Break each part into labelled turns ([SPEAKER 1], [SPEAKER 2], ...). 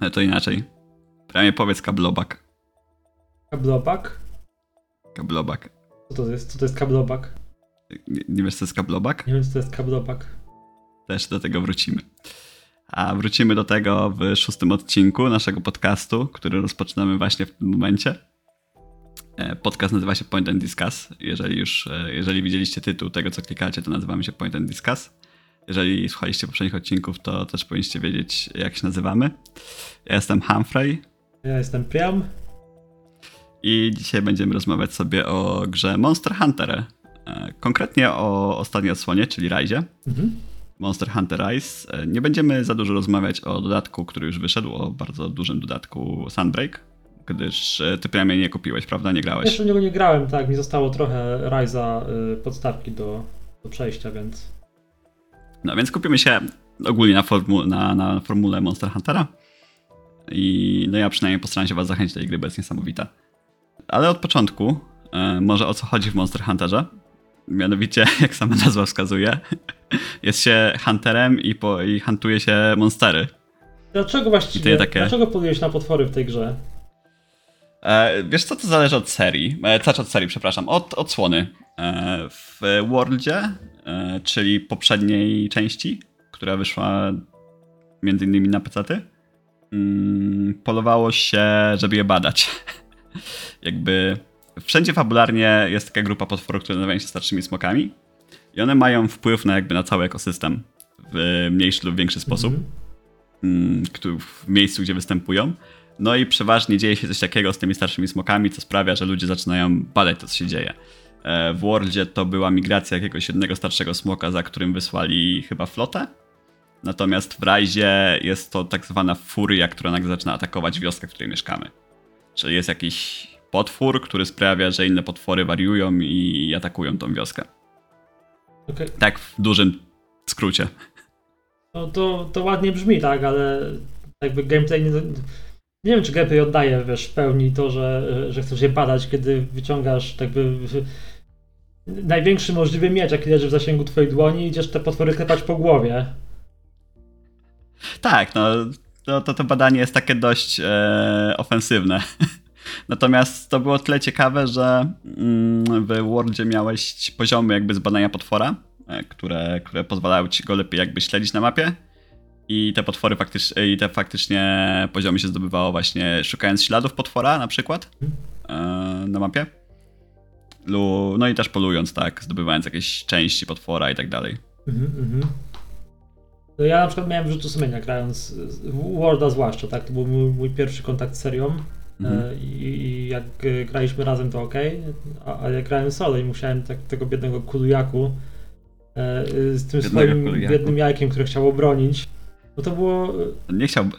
[SPEAKER 1] Ale to inaczej. Prawie powiedz kablobak.
[SPEAKER 2] Kablobak?
[SPEAKER 1] Kablobak.
[SPEAKER 2] Co to jest? Co to jest kablobak?
[SPEAKER 1] Nie, nie wiesz, co jest kablobak?
[SPEAKER 2] Nie wiem, co to jest kablobak.
[SPEAKER 1] Też do tego wrócimy. A wrócimy do tego w szóstym odcinku naszego podcastu, który rozpoczynamy właśnie w tym momencie. E, Podcast nazywa się Point and Discuss. Jeżeli już, e, jeżeli widzieliście tytuł tego, co klikacie, to nazywamy się Point and Discuss. Jeżeli słuchaliście poprzednich odcinków, to też powinniście wiedzieć, jak się nazywamy. Ja jestem Humphrey
[SPEAKER 2] Ja jestem Priam.
[SPEAKER 1] i dzisiaj będziemy rozmawiać sobie o grze Monster Hunter. E, Konkretnie o ostatniej odsłonie, czyli Rise.
[SPEAKER 2] Mhm.
[SPEAKER 1] Monster Hunter Rise. E, Nie będziemy za dużo rozmawiać o dodatku, który już wyszedł, o bardzo dużym dodatku Sunbreak, gdyż e, ty prawie nie kupiłeś, prawda? Nie grałeś.
[SPEAKER 2] Jeszcze w niego nie grałem, tak. Mi zostało trochę Ryza y, podstawki do, do przejścia, więc.
[SPEAKER 1] No więc kupimy się ogólnie na, formu, na, na formule Monster Huntera. I no ja przynajmniej postaram się was zachęcić do tej gry, bo jest niesamowita. Ale od początku, e, może o co chodzi w Monster Hunterze. Mianowicie, jak sama nazwa wskazuje, jest się hunterem i, po, i huntuje się monstery.
[SPEAKER 2] Dlaczego właściwie?
[SPEAKER 1] Takie-
[SPEAKER 2] Dlaczego polujesz na potwory w tej grze?
[SPEAKER 1] E, wiesz co, to zależy od serii. E, znaczy od serii, przepraszam, od odsłony. E, w Worldzie, czyli poprzedniej części, która wyszła między innymi na PC, mm, polowało się, żeby je badać. Jakby wszędzie fabularnie jest taka grupa potworów, które nazywają się starszymi smokami i one mają wpływ na jakby na cały ekosystem w mniejszy lub większy sposób
[SPEAKER 2] Mhm.
[SPEAKER 1] mm, któ- w miejscu, gdzie występują. No i przeważnie dzieje się coś takiego z tymi starszymi smokami, co sprawia, że ludzie zaczynają badać to, co się dzieje. E, W Worldzie to była migracja jakiegoś jednego starszego smoka, za którym wysłali chyba flotę. Natomiast w Rajzie jest to tak zwana furia, która nagle zaczyna atakować wioskę, w której mieszkamy. Czyli jest jakiś potwór, który sprawia, że inne potwory wariują i atakują tą wioskę.
[SPEAKER 2] Okej.
[SPEAKER 1] Tak w dużym skrócie.
[SPEAKER 2] No to, to ładnie brzmi, tak, ale jakby gameplay nie. Nie wiem, czy gameplay oddaje wiesz, w pełni to, że, że chcesz je badać, kiedy wyciągasz jakby największy możliwy miecz, jaki leży w zasięgu twojej dłoni i idziesz te potwory klepać po głowie.
[SPEAKER 1] Tak, no to, to, to badanie jest takie dość e, ofensywne. Natomiast to było tyle ciekawe, że mm, w Worldzie miałeś poziomy jakby zbadania potwora, e, które, które pozwalały ci go lepiej jakby śledzić na mapie. I te potwory faktycznie, i te faktycznie poziomy się zdobywało właśnie szukając śladów potwora na przykład e, na mapie. No i też polując, tak, zdobywając jakieś części potwora i tak dalej.
[SPEAKER 2] Mhm, mhm. No ja na przykład miałem wyrzutu sumienia grając w Worlda zwłaszcza, tak? To był mój, mój pierwszy kontakt z serią.
[SPEAKER 1] Mhm.
[SPEAKER 2] E, I, I jak e, graliśmy razem, to ok, a, a jak grałem solo i musiałem tak, tego biednego kulujaku e, z tym
[SPEAKER 1] Biednego
[SPEAKER 2] swoim biednym jajkiem, które chciał obronić, no to było.
[SPEAKER 1] Nie chciałby.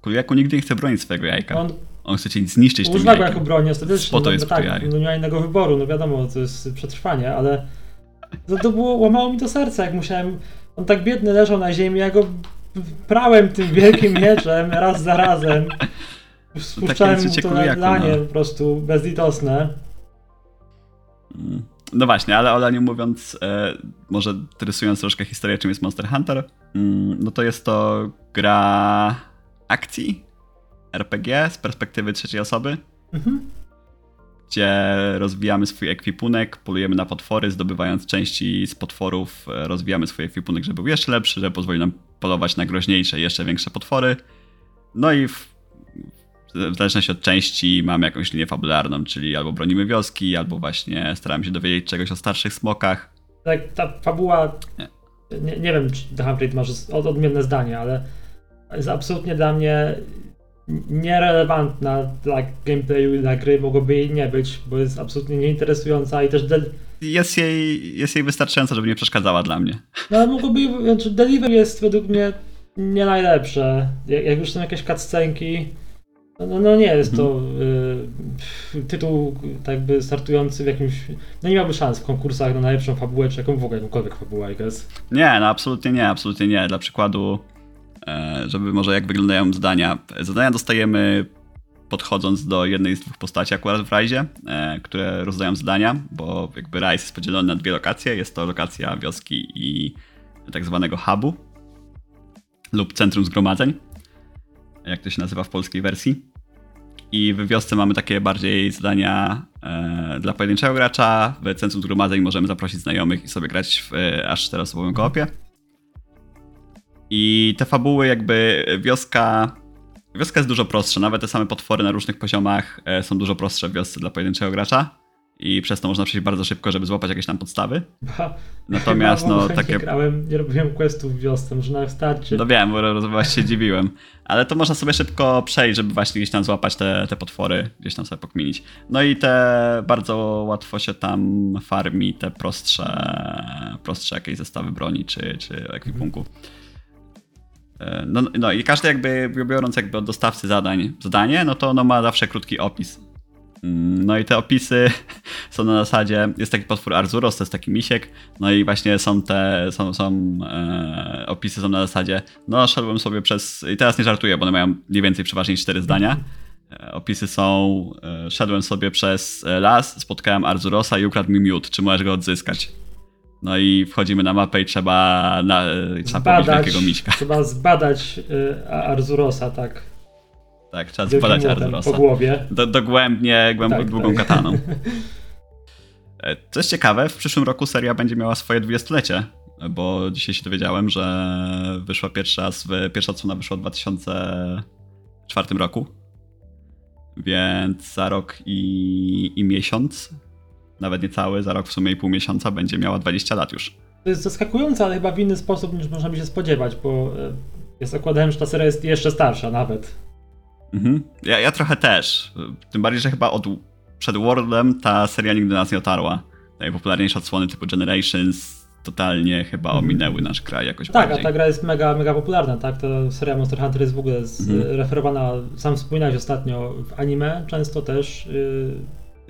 [SPEAKER 1] Kuliaku nigdy nie chce bronić swojego jajka.
[SPEAKER 2] On
[SPEAKER 1] On chce cię zniszczyć tym
[SPEAKER 2] używa go
[SPEAKER 1] jajkiem.
[SPEAKER 2] jako broni ostatecznie,
[SPEAKER 1] Po to
[SPEAKER 2] no,
[SPEAKER 1] jest
[SPEAKER 2] tak, no nie ma innego wyboru, no wiadomo, to jest przetrwanie, ale to, to było, łamało mi to serce, jak musiałem, on tak biedny leżał na ziemi, ja go prałem tym wielkim mieczem raz za razem, spuszczałem
[SPEAKER 1] jest
[SPEAKER 2] mu
[SPEAKER 1] życie
[SPEAKER 2] to na
[SPEAKER 1] kuliaku,
[SPEAKER 2] dlanie
[SPEAKER 1] no.
[SPEAKER 2] po prostu bezlitosne.
[SPEAKER 1] Mm. No właśnie, ale o nie mówiąc, e, może rysując troszkę historię, czym jest Monster Hunter, mm, no to jest to gra akcji, RPG z perspektywy trzeciej osoby,
[SPEAKER 2] Mhm.
[SPEAKER 1] gdzie rozwijamy swój ekwipunek, polujemy na potwory, zdobywając części z potworów, e, rozwijamy swój ekwipunek, żeby był jeszcze lepszy, żeby pozwolił nam polować na groźniejsze, jeszcze większe potwory. No i w, w zależności od części mamy jakąś linię fabularną, czyli albo bronimy wioski, albo właśnie staramy się dowiedzieć czegoś o starszych smokach.
[SPEAKER 2] Tak, ta fabuła,
[SPEAKER 1] Nie.
[SPEAKER 2] nie, nie wiem, czy The Humphrey masz od- odmienne zdanie, ale jest absolutnie dla mnie nierelevantna dla gameplayu i dla gry, mogłoby jej nie być, bo jest absolutnie nieinteresująca i też del-
[SPEAKER 1] Jest jej, jest jej wystarczająco, żeby nie przeszkadzała dla mnie.
[SPEAKER 2] no, ale mogłoby, znaczy delivery jest według mnie nie najlepsze. Jak, jak już są jakieś cutscenki, no, no, no nie jest to y, tytuł tak jakby startujący w jakimś, no nie miałby szans w konkursach na najlepszą fabułę, czy jaką w ogóle jakąkolwiek fabułę, I guess.
[SPEAKER 1] Nie, no absolutnie nie, absolutnie nie. Dla przykładu, żeby może jak wyglądają zadania. Zadania dostajemy podchodząc do jednej z dwóch postaci akurat w Rajzie, e, które rozdają zadania, bo jakby Rise jest podzielony na dwie lokacje. Jest to lokacja wioski i tak zwanego hubu lub centrum zgromadzeń. jak to się nazywa w polskiej wersji. I w wiosce mamy takie bardziej zadania e, dla pojedynczego gracza. W centrum zgromadzeń możemy zaprosić znajomych i sobie grać w e, aż czteroosobowym koopie. I te fabuły jakby wioska... Wioska jest dużo prostsza, nawet te same potwory na różnych poziomach e, są dużo prostsze w wiosce dla pojedynczego gracza. I przez to można przejść bardzo szybko, żeby złapać jakieś tam podstawy. Natomiast no takie...
[SPEAKER 2] Nie grałem, nie robiłem questów w wiosce, może na starcie.
[SPEAKER 1] No wiem, bo właśnie się dziwiłem. Ale to można sobie szybko przejść, żeby właśnie gdzieś tam złapać te, te potwory, gdzieś tam sobie pokminić. No i te bardzo łatwo się tam farmi te prostsze, prostsze jakieś zestawy broni czy, czy ekwipunku. E, No, no i każdy jakby biorąc jakby od dostawcy zadań zadanie, no to ono ma zawsze krótki opis. Mm, No i te opisy są na zasadzie, jest taki potwór Arzuros, to jest taki misiek, no i właśnie są te, są, są e, opisy są na zasadzie, no szedłem sobie przez, i teraz nie żartuję, bo one mają mniej więcej przeważnie cztery zdania. E, Opisy są, e, szedłem sobie przez e, las, spotkałem Arzurosa i ukradł mi miód, czy możesz go odzyskać? No i wchodzimy na mapę i trzeba, na, e, trzeba pobić wielkiego miśka.
[SPEAKER 2] Trzeba zbadać y, Arzurosa, tak.
[SPEAKER 1] Tak, trzeba
[SPEAKER 2] wielkim
[SPEAKER 1] zbadać Arzurosa.
[SPEAKER 2] Po głowie.
[SPEAKER 1] Do, dogłębnie, głęb,
[SPEAKER 2] Tak,
[SPEAKER 1] długą
[SPEAKER 2] tak.
[SPEAKER 1] kataną. E, Co jest ciekawe, w przyszłym roku seria będzie miała swoje dwudziestolecie, bo dzisiaj się dowiedziałem, że wyszła pierwsza, pierwsza odsłona wyszła w 2004 roku, więc za rok i, i miesiąc, nawet nie cały, za rok w sumie i pół miesiąca będzie miała 20 lat już.
[SPEAKER 2] To jest zaskakujące, ale chyba w inny sposób niż można by się spodziewać, bo y, ja zakładałem, że ta seria jest jeszcze starsza nawet.
[SPEAKER 1] Mhm. Ja, ja trochę też, tym bardziej, że chyba od, przed Worldem ta seria nigdy nas nie otarła. Najpopularniejsze odsłony typu Generations totalnie chyba
[SPEAKER 2] Mhm.
[SPEAKER 1] ominęły nasz kraj jakoś
[SPEAKER 2] Tak, a
[SPEAKER 1] bardziej.
[SPEAKER 2] ta gra jest mega, mega popularna, tak? Ta seria Monster Hunter jest w ogóle
[SPEAKER 1] Mhm.
[SPEAKER 2] referowana, sam wspominałeś ostatnio, w anime często też, y,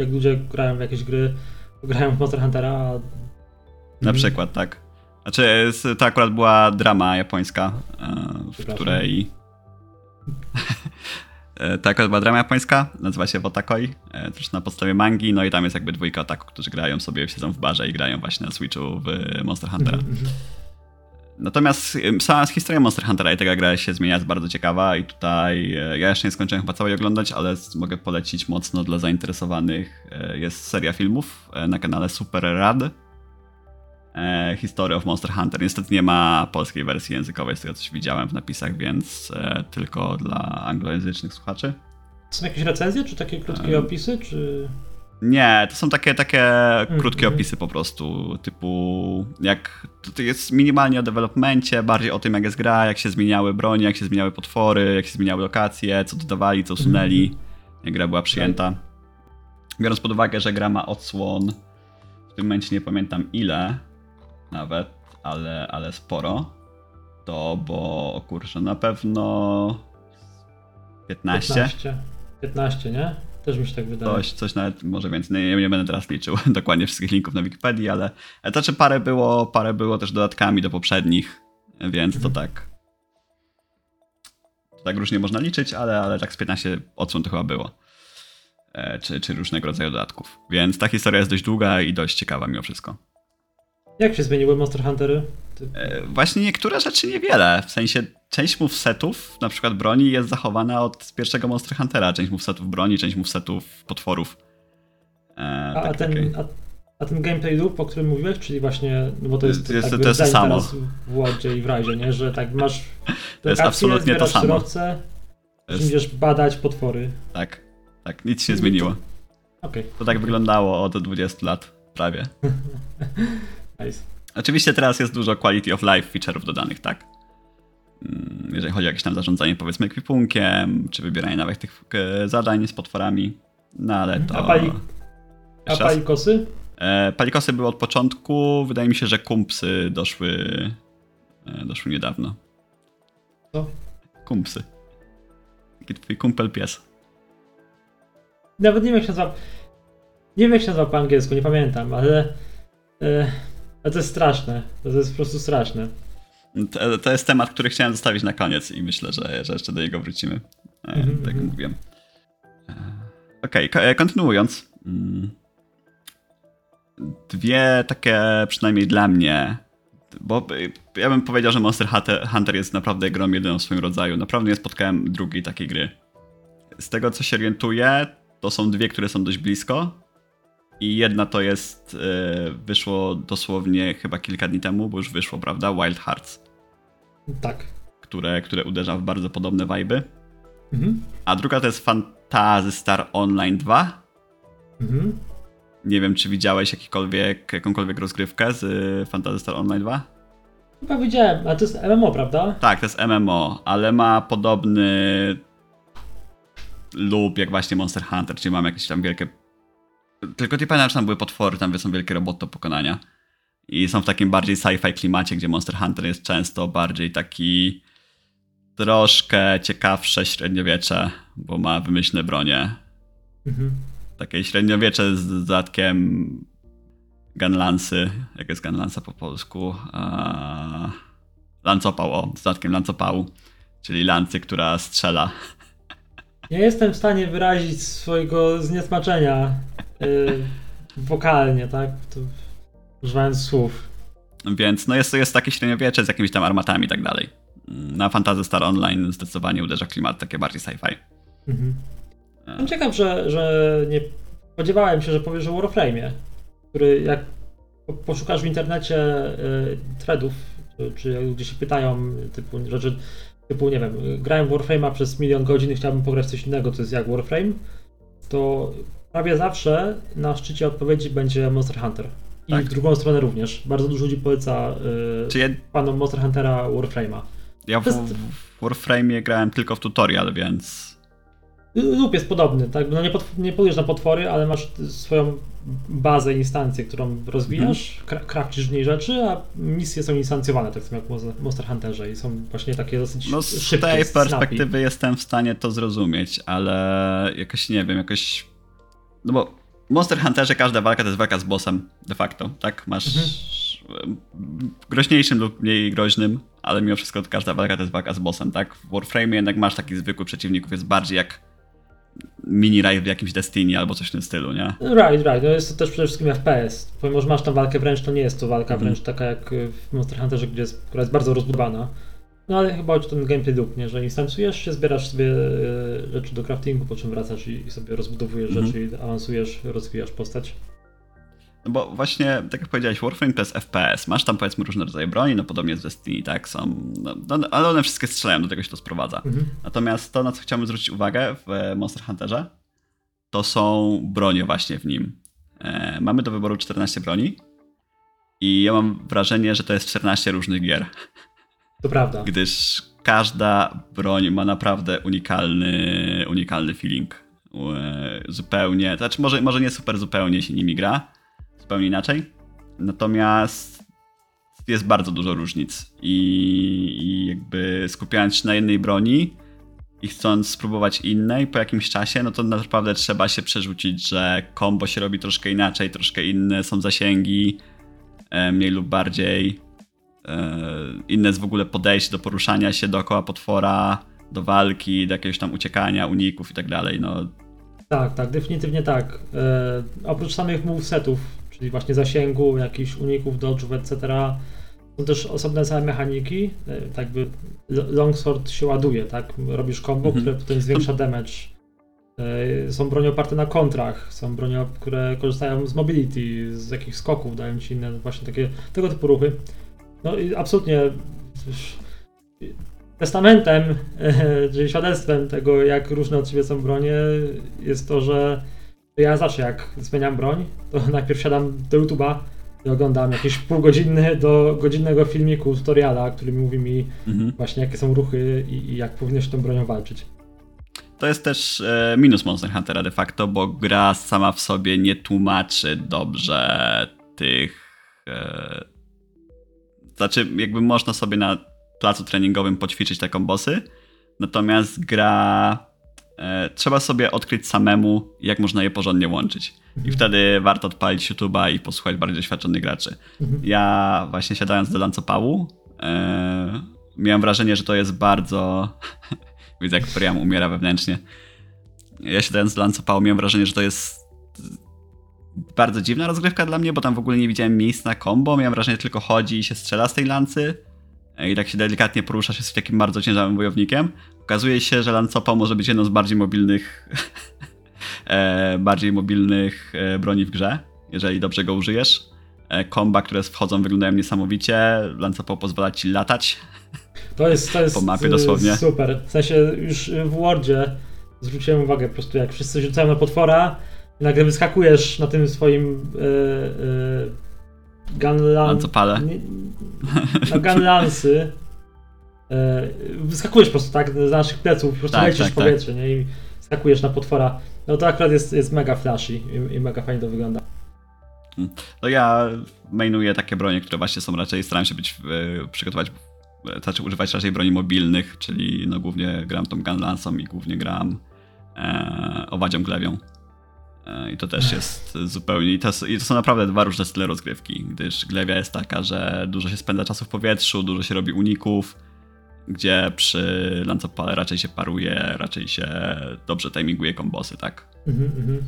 [SPEAKER 2] jak ludzie grają w jakieś gry, grają w Monster Huntera, a...
[SPEAKER 1] Na przykład, tak. Znaczy, to akurat była drama japońska, e, w której... E, To akurat była drama japońska, nazywa się Wotakoi, e, też na podstawie mangi, no i tam jest jakby dwójka otaku, którzy grają sobie, siedzą w barze i grają właśnie na Switchu w Monster Huntera. Natomiast sama historia Monster Huntera i taka gra się zmienia, jest bardzo ciekawa i tutaj e, ja jeszcze nie skończyłem chyba całej oglądać, ale mogę polecić mocno dla zainteresowanych. E, Jest seria filmów e, na kanale Super Rad. History of Monster Hunter. Niestety nie ma polskiej wersji językowej, z tego coś widziałem w napisach, więc tylko dla anglojęzycznych słuchaczy.
[SPEAKER 2] Są jakieś recenzje, czy takie krótkie
[SPEAKER 1] Em.
[SPEAKER 2] opisy, czy...
[SPEAKER 1] Nie, to są takie, takie krótkie
[SPEAKER 2] Mhm.
[SPEAKER 1] opisy po prostu, typu jak to to jest minimalnie o developmencie, bardziej o tym jak jest gra, jak się zmieniały bronie, jak się zmieniały potwory, jak się zmieniały lokacje, co dodawali, co usunęli, jak gra była przyjęta. Biorąc pod uwagę, że gra ma odsłon, w tym momencie nie pamiętam ile nawet, ale, ale sporo, to bo kurczę, na pewno 15?
[SPEAKER 2] 15. 15, nie? Też mi się tak wydaje.
[SPEAKER 1] Coś, coś nawet może więcej. Nie, nie będę teraz liczył dokładnie wszystkich linków na Wikipedii, ale ale to znaczy parę było, parę było też dodatkami do poprzednich, więc to tak. To tak różnie można liczyć, ale, ale tak z 15 odsłon to chyba było. E, czy, czy różnego rodzaju dodatków. Więc ta historia jest dość długa i dość ciekawa mimo wszystko.
[SPEAKER 2] Jak się zmieniły Monster Huntery? Ty...
[SPEAKER 1] E, Właśnie niektóre rzeczy niewiele. W sensie część movesetów, na przykład broni, jest zachowana od pierwszego Monster Huntera. Część movesetów broni, część movesetów potworów. E,
[SPEAKER 2] A, a,
[SPEAKER 1] tak- takie-
[SPEAKER 2] ten, a, a ten gameplay loop, o którym mówiłeś, czyli właśnie, no bo to jest,
[SPEAKER 1] Jest-
[SPEAKER 2] jakby
[SPEAKER 1] to jest to samo.
[SPEAKER 2] w Wordzie i w Rajzie, nie? Że tak masz
[SPEAKER 1] To jest absolutnie to samo.
[SPEAKER 2] surowce,
[SPEAKER 1] To jest-
[SPEAKER 2] idziesz badać potwory.
[SPEAKER 1] Tak, tak, nic się zmieniło.
[SPEAKER 2] Okej,
[SPEAKER 1] To tak wyglądało od 20 lat, prawie.
[SPEAKER 2] nice.
[SPEAKER 1] Oczywiście teraz jest dużo quality of life feature'ów dodanych, tak? Mm, Jeżeli chodzi o jakieś tam zarządzanie, powiedzmy, ekwipunkiem, czy wybieranie nowych tych e, zadań z potworami, no ale to...
[SPEAKER 2] A pali- A palikosy?
[SPEAKER 1] E, Palikosy były od początku, wydaje mi się, że kumpsy doszły, e, doszły niedawno.
[SPEAKER 2] Co?
[SPEAKER 1] Kumpsy. Taki twój kumpel pies.
[SPEAKER 2] Nawet nie wiem jak się nazywa. Nie wiem jak się nazywa po angielsku, nie pamiętam, ale... E, ale to jest straszne. To jest po prostu straszne.
[SPEAKER 1] To, to jest temat, który chciałem zostawić na koniec i myślę, że, że jeszcze do niego wrócimy. E,
[SPEAKER 2] Mhm,
[SPEAKER 1] tak jak
[SPEAKER 2] mhm.
[SPEAKER 1] mówiłem. E, Okej, ko- e, kontynuując. Mm. Dwie takie, przynajmniej dla mnie, Bo ja bym powiedział, że Monster Hunter- Hunter jest naprawdę grą jedyną w swoim rodzaju. Naprawdę nie spotkałem drugiej takiej gry. Z tego co się orientuję, to są dwie, które są dość blisko. I jedna to jest, y, wyszło dosłownie chyba kilka dni temu, bo już wyszło, prawda? Wild Hearts,
[SPEAKER 2] Tak.
[SPEAKER 1] które, które uderza w bardzo podobne vibe.
[SPEAKER 2] Mhm.
[SPEAKER 1] A druga to jest Fantasy Star Online 2.
[SPEAKER 2] Mhm.
[SPEAKER 1] Nie wiem, czy widziałeś jakikolwiek, jakąkolwiek rozgrywkę z y, Fantasy Star Online 2?
[SPEAKER 2] Chyba widziałem, a to jest MMO, prawda?
[SPEAKER 1] Tak, to jest MMO, ale ma podobny lub jak właśnie Monster Hunter, czyli mam jakieś tam wielkie... Tylko nie pamiętam, czy tam były potwory, tam są wielkie roboty do pokonania. I są w takim bardziej sci-fi klimacie, gdzie Monster Hunter jest często bardziej taki troszkę ciekawsze średniowiecze, bo ma wymyślne bronie.
[SPEAKER 2] Mhm.
[SPEAKER 1] Takie średniowiecze z dodatkiem gunlansy. Jak jest gunlansa po polsku? Eee, lancopał, o, z dodatkiem lancopału. Czyli lancy, która strzela.
[SPEAKER 2] Nie jestem w stanie wyrazić swojego zniesmaczenia wokalnie, tak? To, używając słów.
[SPEAKER 1] Więc no jest to jest takie średniowiecze z jakimiś tam armatami i tak dalej. Na Fantasy Star Online zdecydowanie uderza klimat takie bardziej sci-fi.
[SPEAKER 2] Mhm. Jestem ciekaw, że, że nie spodziewałem się, że powiesz o Warframe'ie, który jak po- poszukasz w internecie y, threadów, czy, czy gdzie się pytają typu rzeczy, typu nie wiem, grałem w Warframe'a przez milion godzin i chciałbym pograć coś innego, to jest jak Warframe, to prawie zawsze na szczycie odpowiedzi będzie Monster Hunter. I
[SPEAKER 1] Tak.
[SPEAKER 2] w drugą stronę również. Bardzo dużo ludzi poleca y,
[SPEAKER 1] Czy ja,
[SPEAKER 2] panom Monster Huntera Warframe'a.
[SPEAKER 1] ja w,
[SPEAKER 2] jest-
[SPEAKER 1] w Warframe'ie grałem tylko w tutorial, więc
[SPEAKER 2] Lub jest podobny, tak? No nie, pot, nie polujesz na potwory, ale masz swoją bazę, instancję, którą rozwijasz,
[SPEAKER 1] Mhm.
[SPEAKER 2] kra- krawcisz w niej rzeczy, a misje są instancjowane, tak samo jak w Monster- Hunterze i są właśnie takie dosyć
[SPEAKER 1] No z
[SPEAKER 2] szybkie,
[SPEAKER 1] tej
[SPEAKER 2] snappy.
[SPEAKER 1] perspektywy jestem w stanie to zrozumieć, ale jakoś nie wiem, jakoś... No bo w Monster Hunterze każda walka to jest walka z bossem, de facto, tak? Masz
[SPEAKER 2] Mhm.
[SPEAKER 1] groźniejszym lub mniej groźnym, ale mimo wszystko każda walka to jest walka z bossem, tak? W Warframe jednak masz takich zwykłych przeciwników, jest bardziej jak mini raj w jakimś Destiny albo coś w tym stylu, nie?
[SPEAKER 2] Right, right. No jest to też przede wszystkim FPS. Pomimo, że masz tam walkę wręcz, to nie jest to walka
[SPEAKER 1] Mhm.
[SPEAKER 2] wręcz taka jak w Monster Hunterze, gdzie jest, która jest bardzo rozbudowana. No ale chyba chodzi o ten gameplay loop, nie? że instancjujesz się, zbierasz sobie e, rzeczy do craftingu, po czym wracasz i, i sobie rozbudowujesz
[SPEAKER 1] Mhm.
[SPEAKER 2] rzeczy i awansujesz, rozwijasz postać.
[SPEAKER 1] No bo właśnie, tak jak powiedziałeś, Warframe to jest FPS. Masz tam powiedzmy różne rodzaje broni, no podobnie z Destiny, tak? Są, no, no, ale one wszystkie strzelają, do tego się to sprowadza.
[SPEAKER 2] Mhm.
[SPEAKER 1] Natomiast to, na co chciałbym zwrócić uwagę w e, Monster Hunterze, to są bronie właśnie w nim. E, mamy do wyboru 14 broni i ja mam wrażenie, że to jest 14 różnych gier,
[SPEAKER 2] To prawda.
[SPEAKER 1] gdyż każda broń ma naprawdę unikalny, unikalny feeling. E, zupełnie, znaczy może, może nie super zupełnie się nimi gra, zupełnie inaczej. Natomiast jest bardzo dużo różnic i, i jakby skupiając się na jednej broni i chcąc spróbować innej po jakimś czasie, no to naprawdę trzeba się przerzucić, że combo się robi troszkę inaczej, troszkę inne są zasięgi, e, mniej lub bardziej. E, inne jest w ogóle podejście do poruszania się dookoła potwora, do walki, do jakiegoś tam uciekania, uników i tak dalej. No,
[SPEAKER 2] Tak, tak, definitywnie tak. E, oprócz samych movesetów, czyli właśnie zasięgu, jakichś uników, dodge'ów, etc., są też osobne całe mechaniki. E, tak by longsword się ładuje, tak? Robisz combo,
[SPEAKER 1] Mhm.
[SPEAKER 2] które potem zwiększa damage. Są bronie oparte na kontrach, są bronie, które korzystają z mobility, z jakichś skoków, dają ci inne właśnie takie, tego typu ruchy. No i absolutnie testamentem, e, czyli świadectwem tego, jak różne od siebie są bronie, jest to, że ja zawsze jak zmieniam broń, to najpierw siadam do YouTube'a i oglądam jakiś półgodzinny do godzinnego filmiku, tutoriala, który mówi mi
[SPEAKER 1] mhm.
[SPEAKER 2] właśnie jakie są ruchy i, i jak powinno się tą bronią walczyć.
[SPEAKER 1] To jest też e, minus Monster Huntera de facto, bo gra sama w sobie nie tłumaczy dobrze tych. Znaczy, jakby można sobie na placu treningowym poćwiczyć te kombosy, natomiast gra. E, trzeba sobie odkryć samemu, jak można je porządnie łączyć. I
[SPEAKER 2] Mhm.
[SPEAKER 1] wtedy warto odpalić YouTube'a i posłuchać bardziej doświadczonych graczy.
[SPEAKER 2] Mhm.
[SPEAKER 1] Ja właśnie siadając do lancopału, e, miałem wrażenie, że to jest bardzo. Widzę, jak Priam umiera wewnętrznie. Ja siadając do lancopału, miałem wrażenie, że to jest bardzo dziwna rozgrywka dla mnie, bo tam w ogóle nie widziałem miejsc na combo. Miałem wrażenie, że tylko chodzi i się strzela z tej lancy. E, I tak się delikatnie porusza się z takim bardzo ciężarym wojownikiem. Okazuje się, że lancopa może być jedną z bardziej mobilnych e, bardziej mobilnych e, broni w grze, jeżeli dobrze go użyjesz. Komba, które wchodzą, wyglądają niesamowicie. Lancopa pozwala ci latać.
[SPEAKER 2] To jest, to jest
[SPEAKER 1] Po mapie dosłownie.
[SPEAKER 2] super. W sensie już w Wordzie zwróciłem uwagę po prostu, jak wszyscy rzucają na potwora i nagle wyskakujesz na tym swoim y, y, gunlan... Nie- Na gunlansy. Y, wyskakujesz po prostu tak z naszych pleców, po prostu
[SPEAKER 1] Tak,
[SPEAKER 2] lecisz
[SPEAKER 1] tak,
[SPEAKER 2] w powietrze nie? i skakujesz na potwora. No to akurat jest, jest mega flashy i, i mega fajnie to wygląda.
[SPEAKER 1] No ja mainuję takie bronie, które właśnie są raczej, staram się być, e, przygotować, e, znaczy używać raczej broni mobilnych, czyli no głównie gram tą gunlancą i głównie gram e, owadzią glewią. I to też jest zupełnie, i to, i to są naprawdę dwa różne style rozgrywki, gdyż glewia jest taka, że dużo się spędza czasu w powietrzu, dużo się robi uników, gdzie przy lancopale raczej się paruje, raczej się dobrze timinguje kombosy, tak?
[SPEAKER 2] Mhm, mhm.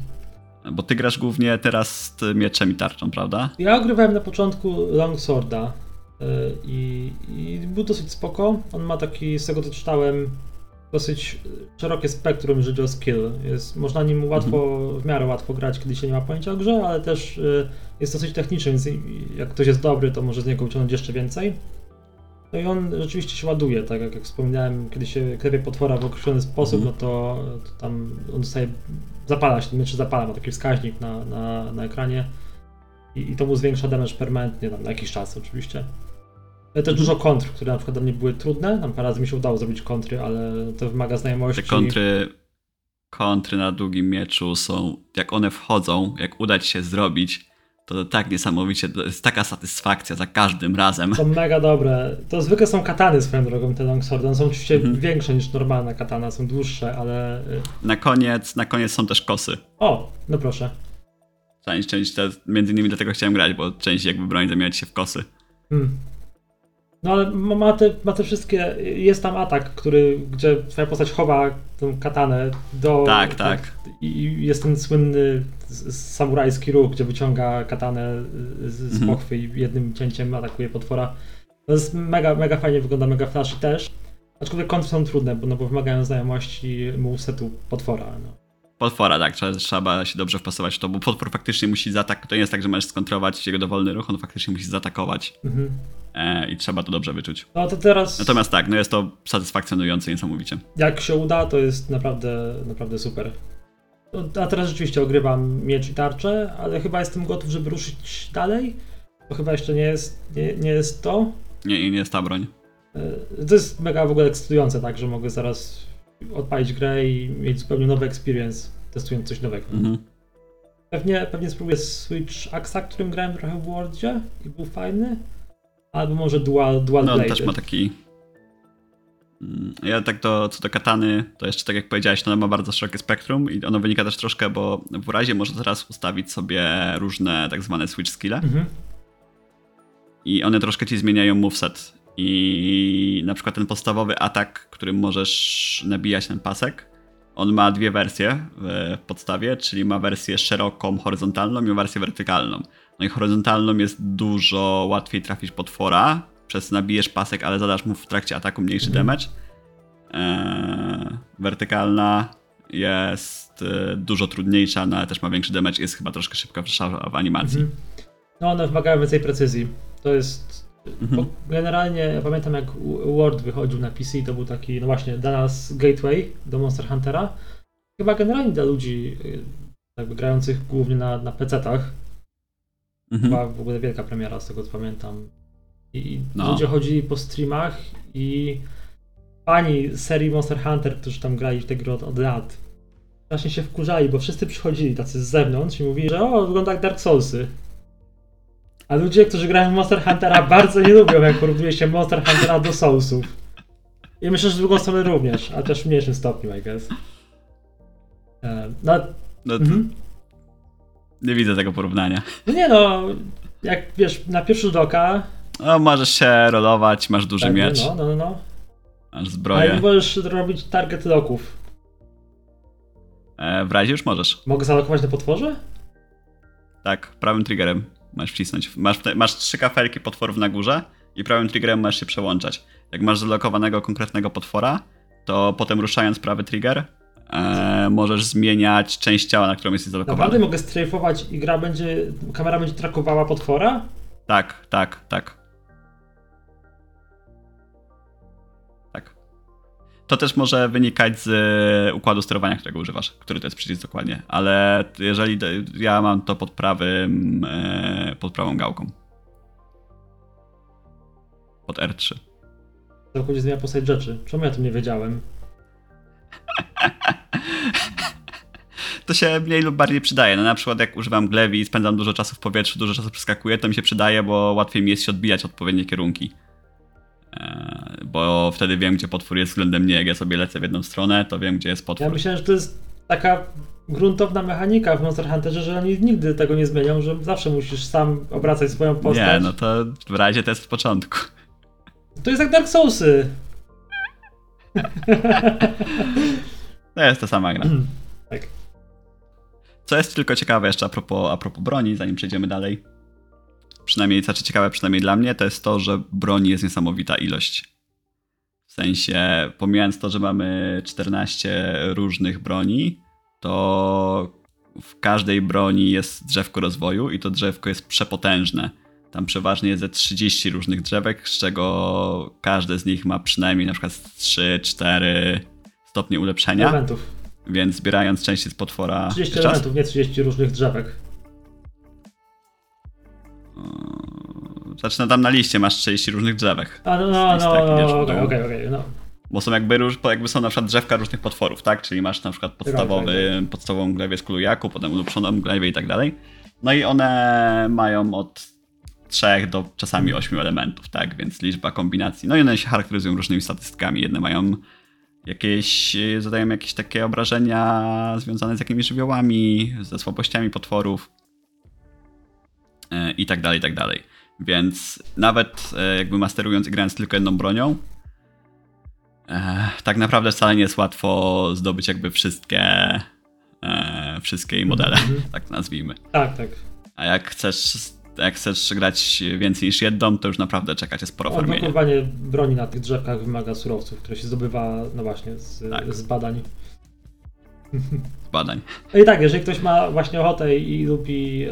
[SPEAKER 1] Bo ty grasz głównie teraz z mieczem i tarczą, prawda?
[SPEAKER 2] Ja ogrywałem na początku Longsworda y, i, i był dosyć spoko. On ma taki, z tego co czytałem, dosyć szerokie spektrum, o skill. Jest, można nim łatwo, w miarę łatwo grać, kiedy się nie ma pojęcia o grze, ale też y, jest dosyć techniczny, więc jak ktoś jest dobry, to może z niego wyciągnąć jeszcze więcej. No i on rzeczywiście się ładuje, tak jak, jak wspominałem, kiedy się klepie potwora w określony sposób,
[SPEAKER 1] Mhm.
[SPEAKER 2] no to, to tam on dostaje, zapala się, miecz zapala, ma taki wskaźnik na, na, na ekranie i, i to mu zwiększa damage permanentnie, tam na jakiś czas oczywiście. Ale też dużo kontr, które na przykład dla mnie były trudne, tam parę razy mi się udało zrobić kontry, ale to wymaga znajomości.
[SPEAKER 1] Te kontry, kontry na długim mieczu są, jak one wchodzą, jak uda ci się zrobić, to tak niesamowicie, to jest taka satysfakcja za każdym razem.
[SPEAKER 2] Są mega dobre. To zwykle są katany swoją drogą, te longswordy. One są oczywiście
[SPEAKER 1] Mhm.
[SPEAKER 2] większe niż normalna katana, są dłuższe, ale... y,
[SPEAKER 1] Na koniec, na koniec są też kosy.
[SPEAKER 2] O, no proszę.
[SPEAKER 1] Część, część między innymi dlatego chciałem grać, bo część jakby broni zamieniać się w kosy.
[SPEAKER 2] Hmm. No ale ma te, ma te wszystkie. Jest tam atak, który, gdzie twoja postać chowa tą katanę do.
[SPEAKER 1] Tak, tak.
[SPEAKER 2] I jest ten słynny samurajski ruch, gdzie wyciąga katanę z, z
[SPEAKER 1] Mhm.
[SPEAKER 2] pochwy i jednym cięciem atakuje potwora. To jest mega, mega fajnie wygląda, mega flashy też. Aczkolwiek kontry są trudne, bo, no, bo wymagają znajomości movesetu potwora. No.
[SPEAKER 1] Potwora, tak, trzeba, trzeba się dobrze wpasować w to, bo potwór faktycznie musi zaatakować. To nie jest tak, że możesz skontrolować jego dowolny ruch, on faktycznie musi zaatakować
[SPEAKER 2] Mhm.
[SPEAKER 1] e, i trzeba to dobrze wyczuć.
[SPEAKER 2] No to teraz.
[SPEAKER 1] Natomiast tak, no jest to satysfakcjonujące niesamowicie.
[SPEAKER 2] Jak się uda, to jest naprawdę, naprawdę super. No, A teraz rzeczywiście ogrywam miecz i tarczę, ale chyba jestem gotów, żeby ruszyć dalej. To chyba jeszcze nie jest, nie, nie jest to.
[SPEAKER 1] Nie, nie jest ta broń.
[SPEAKER 2] E, To jest mega w ogóle ekscytujące, tak, że mogę zaraz odpalić grę i mieć zupełnie nowy experience, testując coś nowego.
[SPEAKER 1] Mhm.
[SPEAKER 2] Pewnie, pewnie spróbuję Switch Axa, którym grałem trochę w Wordzie i był fajny. Albo może Dual, dual
[SPEAKER 1] No on też ma taki. Mm, Ja tak do, co do katany, to jeszcze tak jak powiedziałeś, to ona ma bardzo szerokie spektrum i ono wynika też troszkę, bo w razie można teraz ustawić sobie różne tak zwane switch skille
[SPEAKER 2] Mhm.
[SPEAKER 1] i one troszkę ci zmieniają moveset. I na przykład ten podstawowy atak, którym możesz nabijać ten pasek, on ma dwie wersje w podstawie, czyli ma wersję szeroką, horyzontalną i wersję wertykalną. No i horyzontalną jest dużo łatwiej trafić potwora, przez nabijesz pasek, ale zadasz mu w trakcie ataku mniejszy
[SPEAKER 2] Mhm.
[SPEAKER 1] damage. Eee, wertykalna jest e, dużo trudniejsza, no ale też ma większy damage jest chyba troszkę szybka w, w animacji.
[SPEAKER 2] Mhm. No one wymagają więcej precyzji. To jest.
[SPEAKER 1] Mhm.
[SPEAKER 2] Bo generalnie ja pamiętam jak Word wychodził na PC, to był taki, no właśnie, dla nas gateway do Monster Huntera. Chyba generalnie dla ludzi y, jakby grających głównie na, na PC-tach.
[SPEAKER 1] Mhm.
[SPEAKER 2] Była w ogóle wielka premiera z tego co pamiętam. I
[SPEAKER 1] No.
[SPEAKER 2] ludzie chodzili po streamach i fani serii Monster Hunter, którzy tam grali w tę grę od, od lat, właśnie się wkurzali, bo wszyscy przychodzili tacy z zewnątrz i mówili, że o, wygląda jak Dark Soulsy. A ludzie, którzy grają w Monster Huntera bardzo nie lubią, jak porównuje się Monster Huntera do Soulsów. I myślę, że z drugą stronę również, a też w mniejszym stopniu, I guess. E, No,
[SPEAKER 1] No,
[SPEAKER 2] mhm.
[SPEAKER 1] Nie widzę tego porównania.
[SPEAKER 2] no nie no, jak wiesz, na pierwszy rzut oka,
[SPEAKER 1] No, możesz się rolować, masz duży
[SPEAKER 2] tak,
[SPEAKER 1] miecz,
[SPEAKER 2] no, no, no, no.
[SPEAKER 1] masz
[SPEAKER 2] Ale
[SPEAKER 1] zbroję.
[SPEAKER 2] nie możesz robić target locków.
[SPEAKER 1] E, w razie już możesz.
[SPEAKER 2] Mogę zalokować na potworze?
[SPEAKER 1] Tak, prawym triggerem masz wcisnąć. Masz, masz trzy kafelki potworów na górze i prawym triggerem masz się przełączać. Jak masz zalokowanego konkretnego potwora, to potem ruszając prawy trigger e, możesz zmieniać część ciała, na którą jesteś zalokowany.
[SPEAKER 2] Naprawdę mogę strajfować i gra będzie, kamera będzie trakowała potwora?
[SPEAKER 1] Tak, tak. Tak. To też może wynikać z e, układu sterowania, którego używasz, który to jest przycisk dokładnie, ale jeżeli ja mam to pod prawym, e, pod prawą gałką. Pod R3.
[SPEAKER 2] Całkowicie zmienia postać rzeczy. Czemu ja o tym nie wiedziałem?
[SPEAKER 1] To się mniej lub bardziej przydaje. No na przykład jak używam glewi i spędzam dużo czasu w powietrzu, dużo czasu przeskakuję, to mi się przydaje, bo łatwiej mi jest się odbijać odpowiednie kierunki. E, Bo wtedy wiem, gdzie potwór jest względem mnie. Jak ja sobie lecę w jedną stronę, to wiem, gdzie jest
[SPEAKER 2] Ja
[SPEAKER 1] potwór.
[SPEAKER 2] myślałem, że to jest taka gruntowna mechanika w Monster Hunterze, że oni nigdy tego nie zmienią, że zawsze musisz sam obracać swoją postać.
[SPEAKER 1] Nie, no to w razie to jest w początku.
[SPEAKER 2] To jest jak Dark Soulsy.
[SPEAKER 1] To jest ta sama gra.
[SPEAKER 2] tak.
[SPEAKER 1] Co jest tylko ciekawe jeszcze a propos, a propos broni, zanim przejdziemy dalej. Przynajmniej, co znaczy ciekawe przynajmniej dla mnie, to jest to, że broni jest niesamowita ilość. W sensie, pomijając to, że mamy 14 różnych broni, to w każdej broni jest drzewko rozwoju i to drzewko jest przepotężne. Tam przeważnie jest ze 30 różnych drzewek, z czego każde z nich ma przynajmniej na przykład 3-4 stopnie ulepszenia.
[SPEAKER 2] Elementów.
[SPEAKER 1] Więc zbierając części z potwora.
[SPEAKER 2] 30
[SPEAKER 1] Jeszcze raz?
[SPEAKER 2] elementów, nie 30 różnych drzewek.
[SPEAKER 1] Yy, no tam na liście masz 30 różnych drzewek.
[SPEAKER 2] A no, no, no, okej, okej, okej, no.
[SPEAKER 1] Bo są jakby, róż, jakby są na przykład drzewka różnych potworów, tak? Czyli masz na przykład podstawowy, podstawową glewię z kulujaku, potem ulepszoną glewię i tak dalej. No i one mają od 3 do czasami 8 elementów, tak? Więc liczba kombinacji. No i one się charakteryzują różnymi statystykami. Jedne mają jakieś, zadają jakieś takie obrażenia związane z jakimiś żywiołami, ze słabościami potworów i tak dalej, i tak dalej. Więc nawet e, jakby masterując i grając tylko jedną bronią, e, tak naprawdę wcale nie jest łatwo zdobyć jakby wszystkie, e, wszystkie modele,
[SPEAKER 2] Mhm.
[SPEAKER 1] tak nazwijmy.
[SPEAKER 2] Tak, tak.
[SPEAKER 1] A jak chcesz, jak chcesz grać więcej niż jedną, to już naprawdę czeka cię sporo farmienia.
[SPEAKER 2] Odblokowanie broni na tych drzewkach wymaga surowców, które się zdobywa, no właśnie, z,
[SPEAKER 1] Tak.
[SPEAKER 2] z badań.
[SPEAKER 1] badań.
[SPEAKER 2] No i tak, jeżeli ktoś ma właśnie ochotę i lubi e,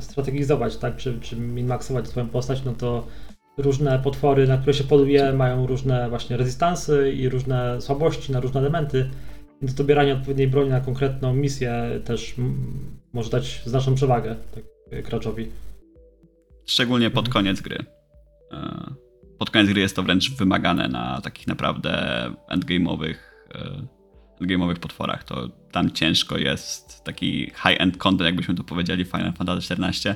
[SPEAKER 2] strategizować, tak, czy, czy min-maxować swoją postać, no to różne potwory, na które się poluje, mają różne właśnie rezystansy i różne słabości na różne elementy. Więc dobieranie odpowiedniej broni na konkretną misję też może dać znaczną przewagę tak, e, graczowi.
[SPEAKER 1] Szczególnie pod
[SPEAKER 2] Mhm.
[SPEAKER 1] koniec gry. E, Pod koniec gry jest to wręcz wymagane na takich naprawdę endgame'owych, endgame'owych potworach. To tam ciężko jest taki high-end content, jakbyśmy to powiedzieli Final Fantasy XIV.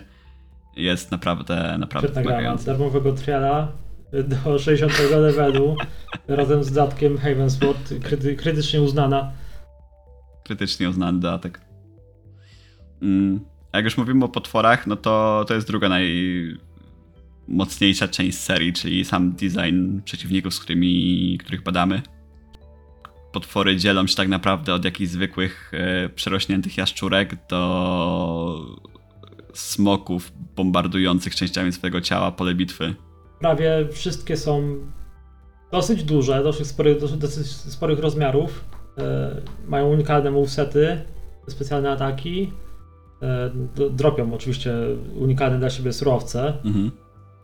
[SPEAKER 1] Jest naprawdę, naprawdę
[SPEAKER 2] Świetna gra, ma
[SPEAKER 1] wymagający.
[SPEAKER 2] darmowego triala do 60 levelu razem z dodatkiem Havensword, kryty, krytycznie uznana.
[SPEAKER 1] krytycznie uznany dodatek. Mm. A jak już mówimy o potworach, no to to jest druga najmocniejsza część serii, czyli sam design przeciwników, z którymi, których badamy. Potwory dzielą się tak naprawdę od jakichś zwykłych e, przerośniętych jaszczurek do smoków bombardujących częściami swojego ciała pole bitwy.
[SPEAKER 2] Prawie wszystkie są dosyć duże, dosyć sporych, dosyć, sporych rozmiarów. E, mają unikalne movesety, specjalne ataki. E, dropią oczywiście unikalne dla siebie surowce.
[SPEAKER 1] Mhm.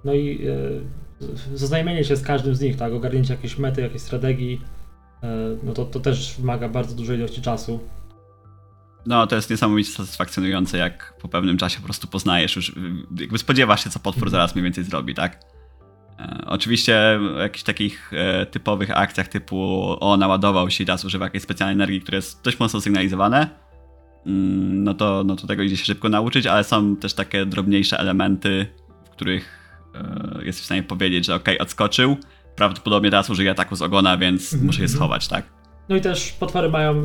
[SPEAKER 2] No i e, zaznajomienie się z każdym z nich, tak, ogarnięcie jakiejś mety, jakiejś strategii, no to, to też wymaga bardzo dużej ilości czasu.
[SPEAKER 1] No, to jest niesamowicie satysfakcjonujące, jak po pewnym czasie po prostu poznajesz już, jakby spodziewasz się, co potwór zaraz mniej więcej zrobi, tak? E, oczywiście w jakichś takich e, typowych akcjach typu o, naładował się i teraz używa jakiejś specjalnej energii, które jest dość mocno sygnalizowane, mm, no to, no to tego idzie się szybko nauczyć, ale są też takie drobniejsze elementy, w których e, jest w stanie powiedzieć, że okej, odskoczył, prawdopodobnie teraz użyje ataku z ogona, więc
[SPEAKER 2] Mhm,
[SPEAKER 1] muszę je schować, tak?
[SPEAKER 2] No i też potwory mają, e,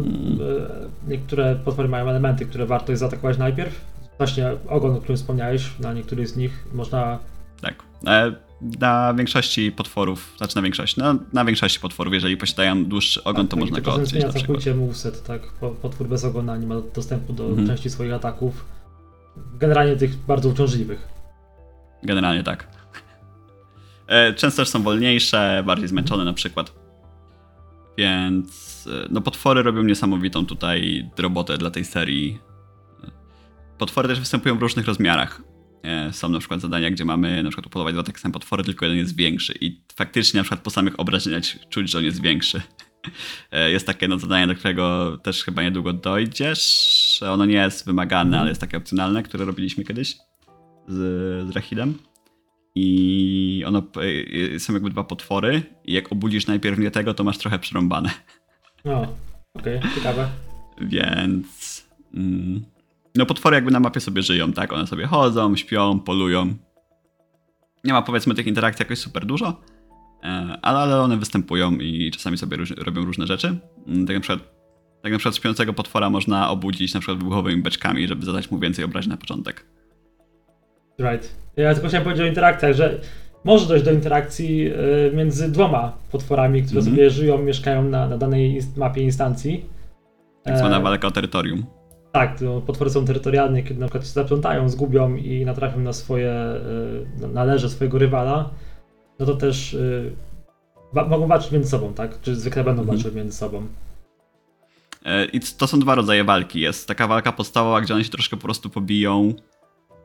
[SPEAKER 2] niektóre potwory mają elementy, które warto jest zaatakować najpierw. Właśnie ogon, o którym wspomniałeś, na niektórych z nich można
[SPEAKER 1] Tak. E, Na większości potworów, znaczy na większości, no, na większości potworów, jeżeli posiadają dłuższy ogon, to
[SPEAKER 2] tak,
[SPEAKER 1] można
[SPEAKER 2] i
[SPEAKER 1] go odciąć na przykład.
[SPEAKER 2] moveset, tak? Po- Potwór bez ogona nie ma dostępu do
[SPEAKER 1] Mhm.
[SPEAKER 2] części swoich ataków. generalnie tych bardzo uciążliwych.
[SPEAKER 1] Generalnie tak. E, Często też są wolniejsze, bardziej zmęczone na przykład. Więc e, no potwory robią niesamowitą tutaj robotę dla tej serii. Potwory też występują w różnych rozmiarach. E, Są na przykład zadania, gdzie mamy na przykład upolować dwa takie same potwory, tylko jeden jest większy. I faktycznie na przykład po samych obrażeniach czuć, że on jest większy. Jest takie no, zadanie, do którego też chyba niedługo dojdziesz. Ono nie jest wymagane, ale jest takie opcjonalne, które robiliśmy kiedyś z, z Rahidem. I ono e, są jakby dwa potwory. I jak obudzisz najpierw nie tego, to masz trochę przerąbane.
[SPEAKER 2] No, okej, ciekawe.
[SPEAKER 1] Więc. Mm, no, potwory jakby na mapie sobie żyją, tak? One sobie chodzą, śpią, polują. Nie ma powiedzmy tych interakcji jakoś super dużo, e, ale, one występują i czasami sobie róż, robią różne rzeczy. Mm, Tak na przykład. Tak na przykład śpiącego potwora można obudzić na przykład wybuchowymi beczkami, żeby zadać mu więcej obraźni na początek.
[SPEAKER 2] Right. Ja tylko chciałem powiedzieć o interakcjach, że może dojść do interakcji y, między dwoma potworami, które
[SPEAKER 1] Mhm.
[SPEAKER 2] sobie żyją, mieszkają na, na danej inst- mapie instancji.
[SPEAKER 1] Tak zwana
[SPEAKER 2] E,
[SPEAKER 1] walka o terytorium.
[SPEAKER 2] Tak, to potwory są terytorialne, kiedy na przykład się zaplątają, zgubią i natrafią na swoje, y, na- na leże swojego rywala, no to też wa- mogą walczyć między sobą, tak? Czy zwykle będą
[SPEAKER 1] Mhm.
[SPEAKER 2] walczyć między sobą.
[SPEAKER 1] E, I to są dwa rodzaje walki. Jest taka walka podstawowa, gdzie one się troszkę po prostu pobiją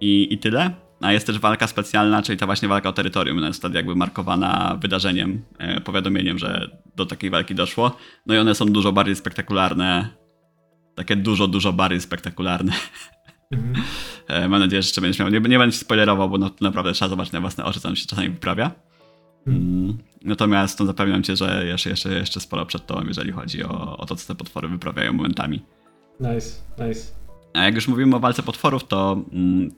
[SPEAKER 1] i, i tyle. A jest też walka specjalna, czyli ta właśnie walka o terytorium. Ona jest wtedy jakby markowana wydarzeniem, e, powiadomieniem, że do takiej walki doszło. No i one są dużo bardziej spektakularne. Takie dużo, dużo bardziej spektakularne.
[SPEAKER 2] Mhm.
[SPEAKER 1] E, Mam nadzieję, że jeszcze będziesz miał. Nie, nie będę ci spoilerował, bo no, naprawdę trzeba zobaczyć na własne oczy, co się czasami wyprawia. Mm. Natomiast no, zapewniam cię, że jeszcze, jeszcze, jeszcze sporo przed tobą, jeżeli chodzi o, o to, co te potwory wyprawiają momentami.
[SPEAKER 2] Nice, nice.
[SPEAKER 1] A jak już mówimy o walce potworów, to mm,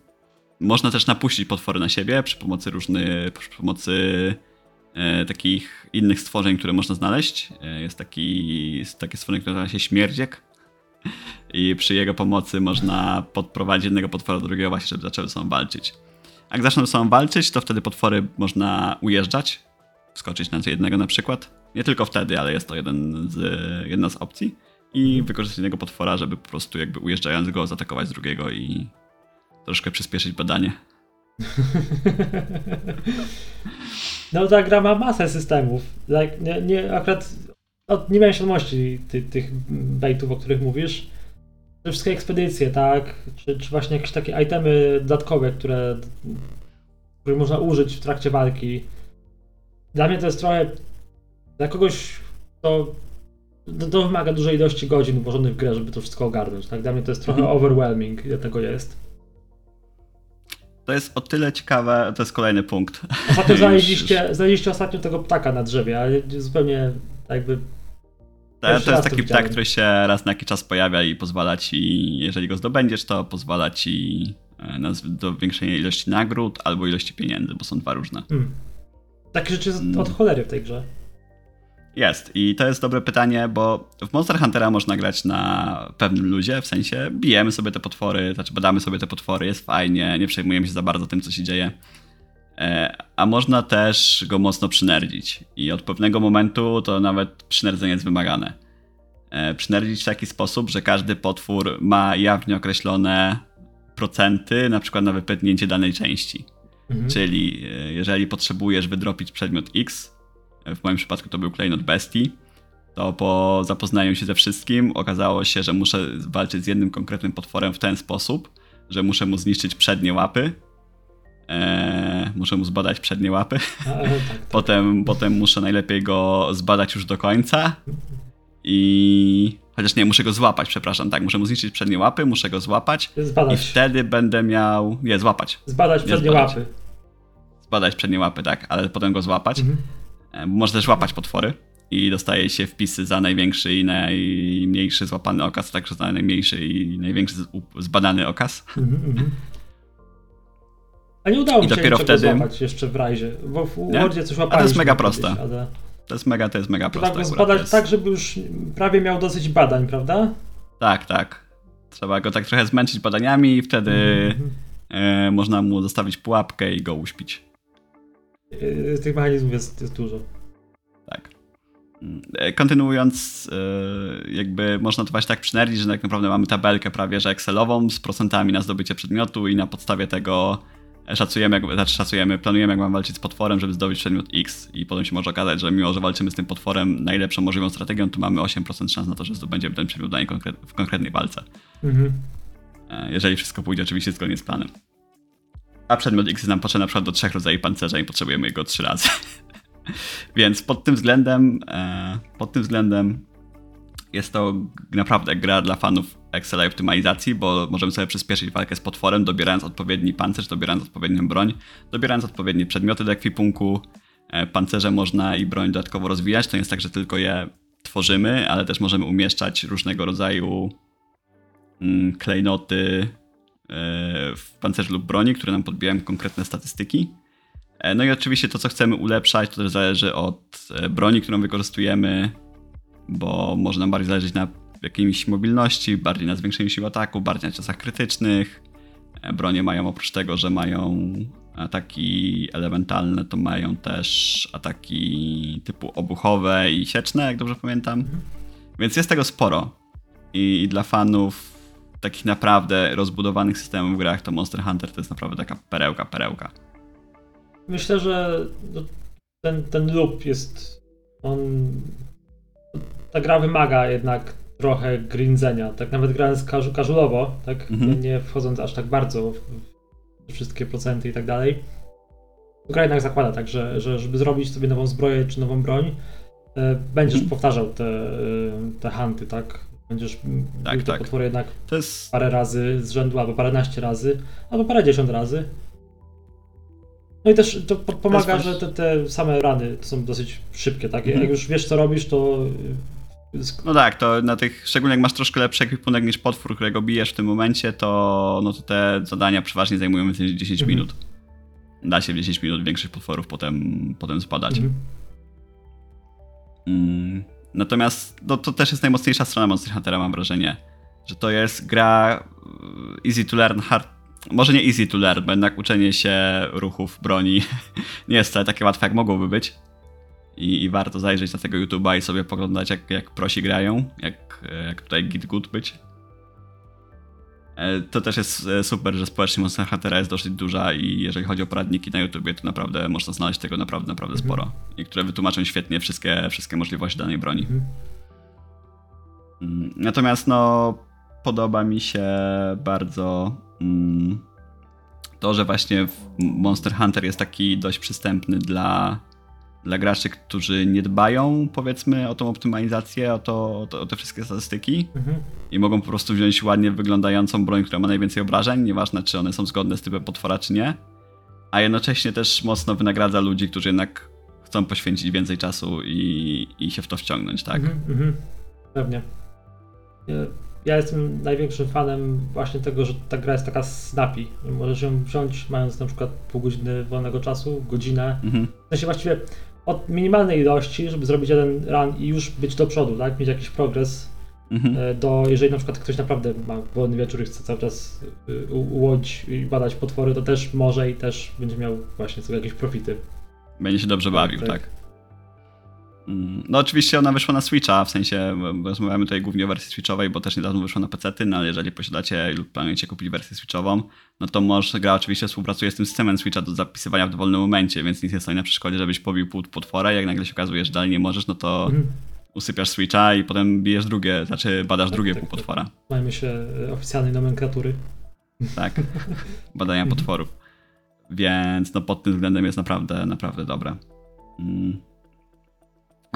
[SPEAKER 1] można też napuścić potwory na siebie przy pomocy różnych, przy pomocy e, takich innych stworzeń, które można znaleźć. E, jest taki, jest takie stworzenie, które nazywa się śmierdziek. I przy jego pomocy można podprowadzić jednego potwora do drugiego właśnie, żeby zaczęły ze sobą walczyć. Jak zaczną ze sobą walczyć, to wtedy potwory można ujeżdżać, wskoczyć na jednego na przykład. Nie tylko wtedy, ale jest to jeden z, jedna z opcji. I wykorzystać jednego potwora, żeby po prostu jakby ujeżdżając go zaatakować drugiego i troszkę przyspieszyć badanie.
[SPEAKER 2] No ta gra ma masę systemów. Like, nie, nie, akurat no, nie miałem świadomości ty, tych baitów, o których mówisz. Te wszystkie ekspedycje, tak? Czy, czy właśnie jakieś takie itemy dodatkowe, które, które można użyć w trakcie walki. Dla mnie to jest trochę. Dla kogoś, to, to, to wymaga dużej ilości godzin włożonych w grę, żeby to wszystko ogarnąć. Tak? Dla mnie to jest trochę
[SPEAKER 1] Mhm.
[SPEAKER 2] overwhelming, ile tego jest.
[SPEAKER 1] To jest o tyle ciekawe, to jest kolejny punkt.
[SPEAKER 2] Ostatnio znaleźliście, znaleźliście ostatnio tego ptaka na drzewie, ale zupełnie jakby
[SPEAKER 1] To, to jest taki ptak, który się raz na jakiś czas pojawia i pozwala ci, jeżeli go zdobędziesz, to pozwala ci e, na zw- do większej ilości nagród albo ilości pieniędzy, bo są dwa różne.
[SPEAKER 2] Hmm. Takie rzeczy
[SPEAKER 1] Mm.
[SPEAKER 2] od cholery w tej grze.
[SPEAKER 1] Jest i to jest dobre pytanie, bo w Monster Huntera można grać na pewnym luzie, w sensie bijemy sobie te potwory, znaczy badamy sobie te potwory, jest fajnie, nie przejmujemy się za bardzo tym, co się dzieje. E, A można też go mocno przynerdzić i od pewnego momentu to nawet przynerdzenie jest wymagane. E, Przynerdzić w taki sposób, że każdy potwór ma jawnie określone procenty, na przykład na wypędnięcie danej części.
[SPEAKER 2] Mhm.
[SPEAKER 1] Czyli e, jeżeli potrzebujesz wydropić przedmiot X, w moim przypadku to był klejnot bestii, to po zapoznaniu się ze wszystkim okazało się, że muszę walczyć z jednym konkretnym potworem w ten sposób, że muszę mu zniszczyć przednie łapy, e, muszę mu zbadać przednie łapy,
[SPEAKER 2] tak, tak.
[SPEAKER 1] potem, potem muszę najlepiej go zbadać już do końca i... Chociaż nie, muszę go złapać, przepraszam, tak, muszę mu zniszczyć przednie łapy, muszę go złapać i
[SPEAKER 2] Zbadać,
[SPEAKER 1] wtedy będę miał... Nie, złapać.
[SPEAKER 2] zbadać
[SPEAKER 1] nie
[SPEAKER 2] przednie
[SPEAKER 1] zbadać.
[SPEAKER 2] łapy.
[SPEAKER 1] Zbadać przednie łapy, tak, ale potem go złapać.
[SPEAKER 2] Mhm.
[SPEAKER 1] E, Można też łapać potwory i dostaje się wpisy za największy i najmniejszy złapany okaz, także za najmniejszy i największy zbadany okaz.
[SPEAKER 2] Mhm, mhm. A nie udało mi się
[SPEAKER 1] dopiero wtedy-
[SPEAKER 2] złapać jeszcze w Rajzie, bo w? Wordzie coś
[SPEAKER 1] A
[SPEAKER 2] łapaliśmy
[SPEAKER 1] to jest mega
[SPEAKER 2] kiedyś,
[SPEAKER 1] proste.
[SPEAKER 2] Ale
[SPEAKER 1] To jest mega, to jest mega
[SPEAKER 2] trzeba
[SPEAKER 1] proste.
[SPEAKER 2] go
[SPEAKER 1] akurat, to
[SPEAKER 2] zbadać
[SPEAKER 1] jest-
[SPEAKER 2] tak, żeby już prawie miał dosyć badań, prawda?
[SPEAKER 1] Tak, tak. Trzeba go tak trochę zmęczyć badaniami i wtedy
[SPEAKER 2] Mhm.
[SPEAKER 1] e, można mu zostawić pułapkę i go uśpić.
[SPEAKER 2] Yy, Tych mechanizmów jest, jest dużo.
[SPEAKER 1] Tak. E, kontynuując, e, jakby można to właśnie tak przynerdzić, że tak naprawdę mamy tabelkę prawie że Excelową z procentami na zdobycie przedmiotu i na podstawie tego szacujemy, jak, znaczy szacujemy, planujemy, jak mamy walczyć z potworem, żeby zdobyć przedmiot X i potem się może okazać, że mimo, że walczymy z tym potworem najlepszą możliwą strategią, to mamy 8% szans na to, że zdobędziemy ten przedmiot w konkretnej walce. Mhm. E, jeżeli wszystko pójdzie oczywiście zgodnie z planem. A przedmiot X nam potrzebny na przykład do trzech rodzajów pancerza i potrzebujemy jego trzy razy. Więc pod tym względem, e, pod tym względem jest to naprawdę gra dla fanów Excel i optymalizacji, bo możemy sobie przyspieszyć walkę z potworem, dobierając odpowiedni pancerz, dobierając odpowiednią broń, dobierając odpowiednie przedmioty do ekwipunku. E, pancerze można i broń dodatkowo rozwijać. To nie jest tak, że tylko je tworzymy, ale też możemy umieszczać różnego rodzaju mm, klejnoty w pancerzu lub broni, które nam podbijają konkretne statystyki. E, no i oczywiście to, co chcemy ulepszać, to też zależy od broni, którą wykorzystujemy, bo może nam bardziej zależeć na jakiejś mobilności, bardziej na zwiększeniu sił ataku, bardziej na czasach krytycznych. E, bronie mają oprócz tego, że mają ataki elementalne, to mają też ataki typu obuchowe i sieczne, jak dobrze pamiętam. Więc jest tego sporo. I dla fanów takich naprawdę rozbudowanych systemów w grach, to Monster Hunter to jest naprawdę taka perełka, perełka.
[SPEAKER 2] Myślę, że no, ten, ten loop jest. On. Ta gra wymaga jednak trochę grindzenia. Tak nawet grając casualowo, tak? Mhm. Nie wchodząc aż tak bardzo w wszystkie procenty i tak dalej. Gra jednak zakłada tak, że, że żeby zrobić sobie nową zbroję czy nową broń, e, będziesz mhm. powtarzał te, e, te hunty, tak? Będziesz tak, tak. potwory jednak jest... parę razy z rzędu, albo paręnaście razy, albo parędziesiąt razy. No i też to pomaga, to że te, te, same rany są dosyć szybkie, tak? Jak mhm. już wiesz co robisz, to
[SPEAKER 1] no tak, to na tych, szczególnie jak masz troszkę lepszy ekwipunek niż potwór, którego bijesz w tym momencie, to, no to te zadania przeważnie zajmują 10 mhm. minut. Da się w 10 minut większych potworów potem, potem spadać. Mhm. Mm. Natomiast no, to też jest najmocniejsza strona Monster Huntera, mam wrażenie. Że to jest gra e, easy to learn, hard. Może nie easy to learn, bo jednak uczenie się ruchów broni nie jest wcale takie łatwe, jak mogłoby być i, i warto zajrzeć na tego YouTube'a i sobie poglądać, jak, jak prosi grają, jak, jak tutaj Git Good być. E, to też jest e, super, że społeczność Monster Huntera jest dosyć duża i jeżeli chodzi o poradniki na YouTubie, to naprawdę można znaleźć tego naprawdę, naprawdę mhm. sporo. I które wytłumaczą świetnie wszystkie, wszystkie możliwości danej broni. Mhm. Mm, natomiast no, podoba mi się bardzo mm, to, że właśnie Monster Hunter jest taki dość przystępny dla dla graczy, którzy nie dbają, powiedzmy, o tą optymalizację, o, to, o, to, o te wszystkie statystyki mhm. i mogą po prostu wziąć ładnie wyglądającą broń, która ma najwięcej obrażeń, nieważne czy one są zgodne z typem potwora, czy nie, a jednocześnie też mocno wynagradza ludzi, którzy jednak chcą poświęcić więcej czasu i, i się w to wciągnąć, tak? Mhm, mhm.
[SPEAKER 2] Pewnie. Ja jestem największym fanem właśnie tego, że ta gra jest taka snappy. Możesz ją wziąć mając na przykład pół godziny wolnego czasu, godzinę. Mhm. W sensie właściwie od minimalnej ilości, żeby zrobić jeden run i już być do przodu, tak? Mieć jakiś progres mhm. E, do, jeżeli na przykład ktoś naprawdę ma wolny wieczór i chce cały czas y, ułodzić i badać potwory, to też może i też będzie miał właśnie sobie jakieś profity.
[SPEAKER 1] Będzie się dobrze bawił, tak. tak. Mm, no oczywiście ona wyszła na Switcha, w sensie rozmawiamy tutaj głównie o wersji Switchowej, bo też niedawno wyszła na PC, no ale jeżeli posiadacie lub planujecie kupić wersję Switchową, no to może gra oczywiście współpracuje z tym systemem Switcha do zapisywania w dowolnym momencie, więc nic nie stoi na przeszkodzie, żebyś pobił pół potwora, jak nagle się okazuje, że dalej nie możesz, no to mhm. usypiasz Switcha i potem bijesz drugie, znaczy badasz tak, drugie tak, pół potwora.
[SPEAKER 2] Mamy się e, oficjalnej nomenklatury.
[SPEAKER 1] Tak, badania mhm. potworów. Więc no pod tym względem jest naprawdę, naprawdę dobre. Mm.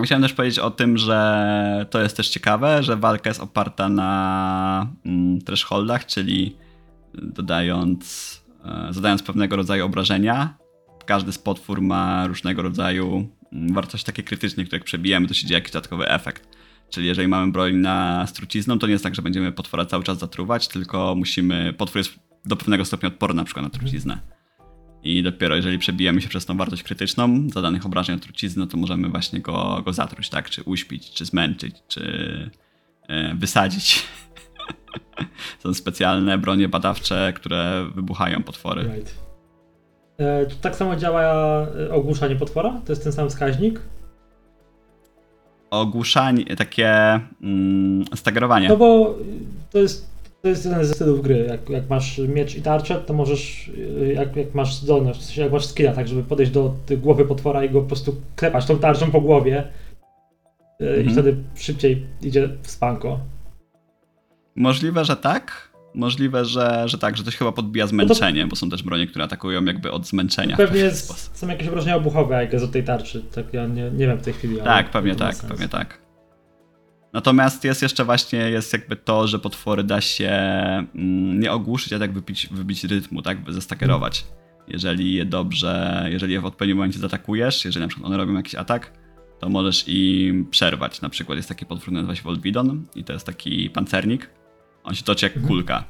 [SPEAKER 1] Chciałem też powiedzieć o tym, że to jest też ciekawe, że walka jest oparta na mm, thresholdach, czyli dodając, e, zadając pewnego rodzaju obrażenia. Każdy z potwór ma różnego rodzaju mm, wartości takie krytyczne, które jak przebijemy, to się dzieje jakiś dodatkowy efekt. Czyli jeżeli mamy broń na strucizną, to nie jest tak, że będziemy potwora cały czas zatruwać, tylko musimy, potwór jest do pewnego stopnia odporny na przykład na truciznę. I dopiero jeżeli przebijemy się przez tą wartość krytyczną zadanych obrażeń od trucizny, no to możemy właśnie go, go zatruć, tak? Czy uśpić, czy zmęczyć, czy e, wysadzić. Są specjalne bronie badawcze, które wybuchają potwory. Right.
[SPEAKER 2] E, tak samo działa e, ogłuszanie potwora? To jest ten sam wskaźnik?
[SPEAKER 1] ogłuszanie, takie mm, stagerowanie.
[SPEAKER 2] No bo to jest, to jest jeden ze stylów gry. Jak, jak masz miecz i tarczę, to możesz, y, jak, jak masz zdolność, w sensie jak masz skilla, tak, żeby podejść do głowy potwora i go po prostu klepać tą tarczą po głowie y, i
[SPEAKER 1] Mhm.
[SPEAKER 2] wtedy szybciej idzie w spanko.
[SPEAKER 1] Możliwe, że tak. Możliwe, że, że tak, że to się chyba podbija zmęczenie, bo są też bronie, które atakują jakby od zmęczenia.
[SPEAKER 2] Pewnie jest, są jakieś obrażenia obuchowe, jak jest od tej tarczy. Tak, ja nie, nie wiem w tej chwili.
[SPEAKER 1] Tak, pewnie
[SPEAKER 2] to
[SPEAKER 1] tak, pewnie tak. Natomiast jest jeszcze właśnie, jest jakby to, że potwory da się mm, nie ogłuszyć, a tak wybić, wybić rytmu, tak, zestakerować. Jeżeli je dobrze, jeżeli je w odpowiednim momencie zaatakujesz, jeżeli na przykład one robią jakiś atak, to możesz im przerwać. Na przykład jest taki potwór, nazywa się Volvidon i to jest taki pancernik. On się toczy jak
[SPEAKER 2] Mhm.
[SPEAKER 1] kulka.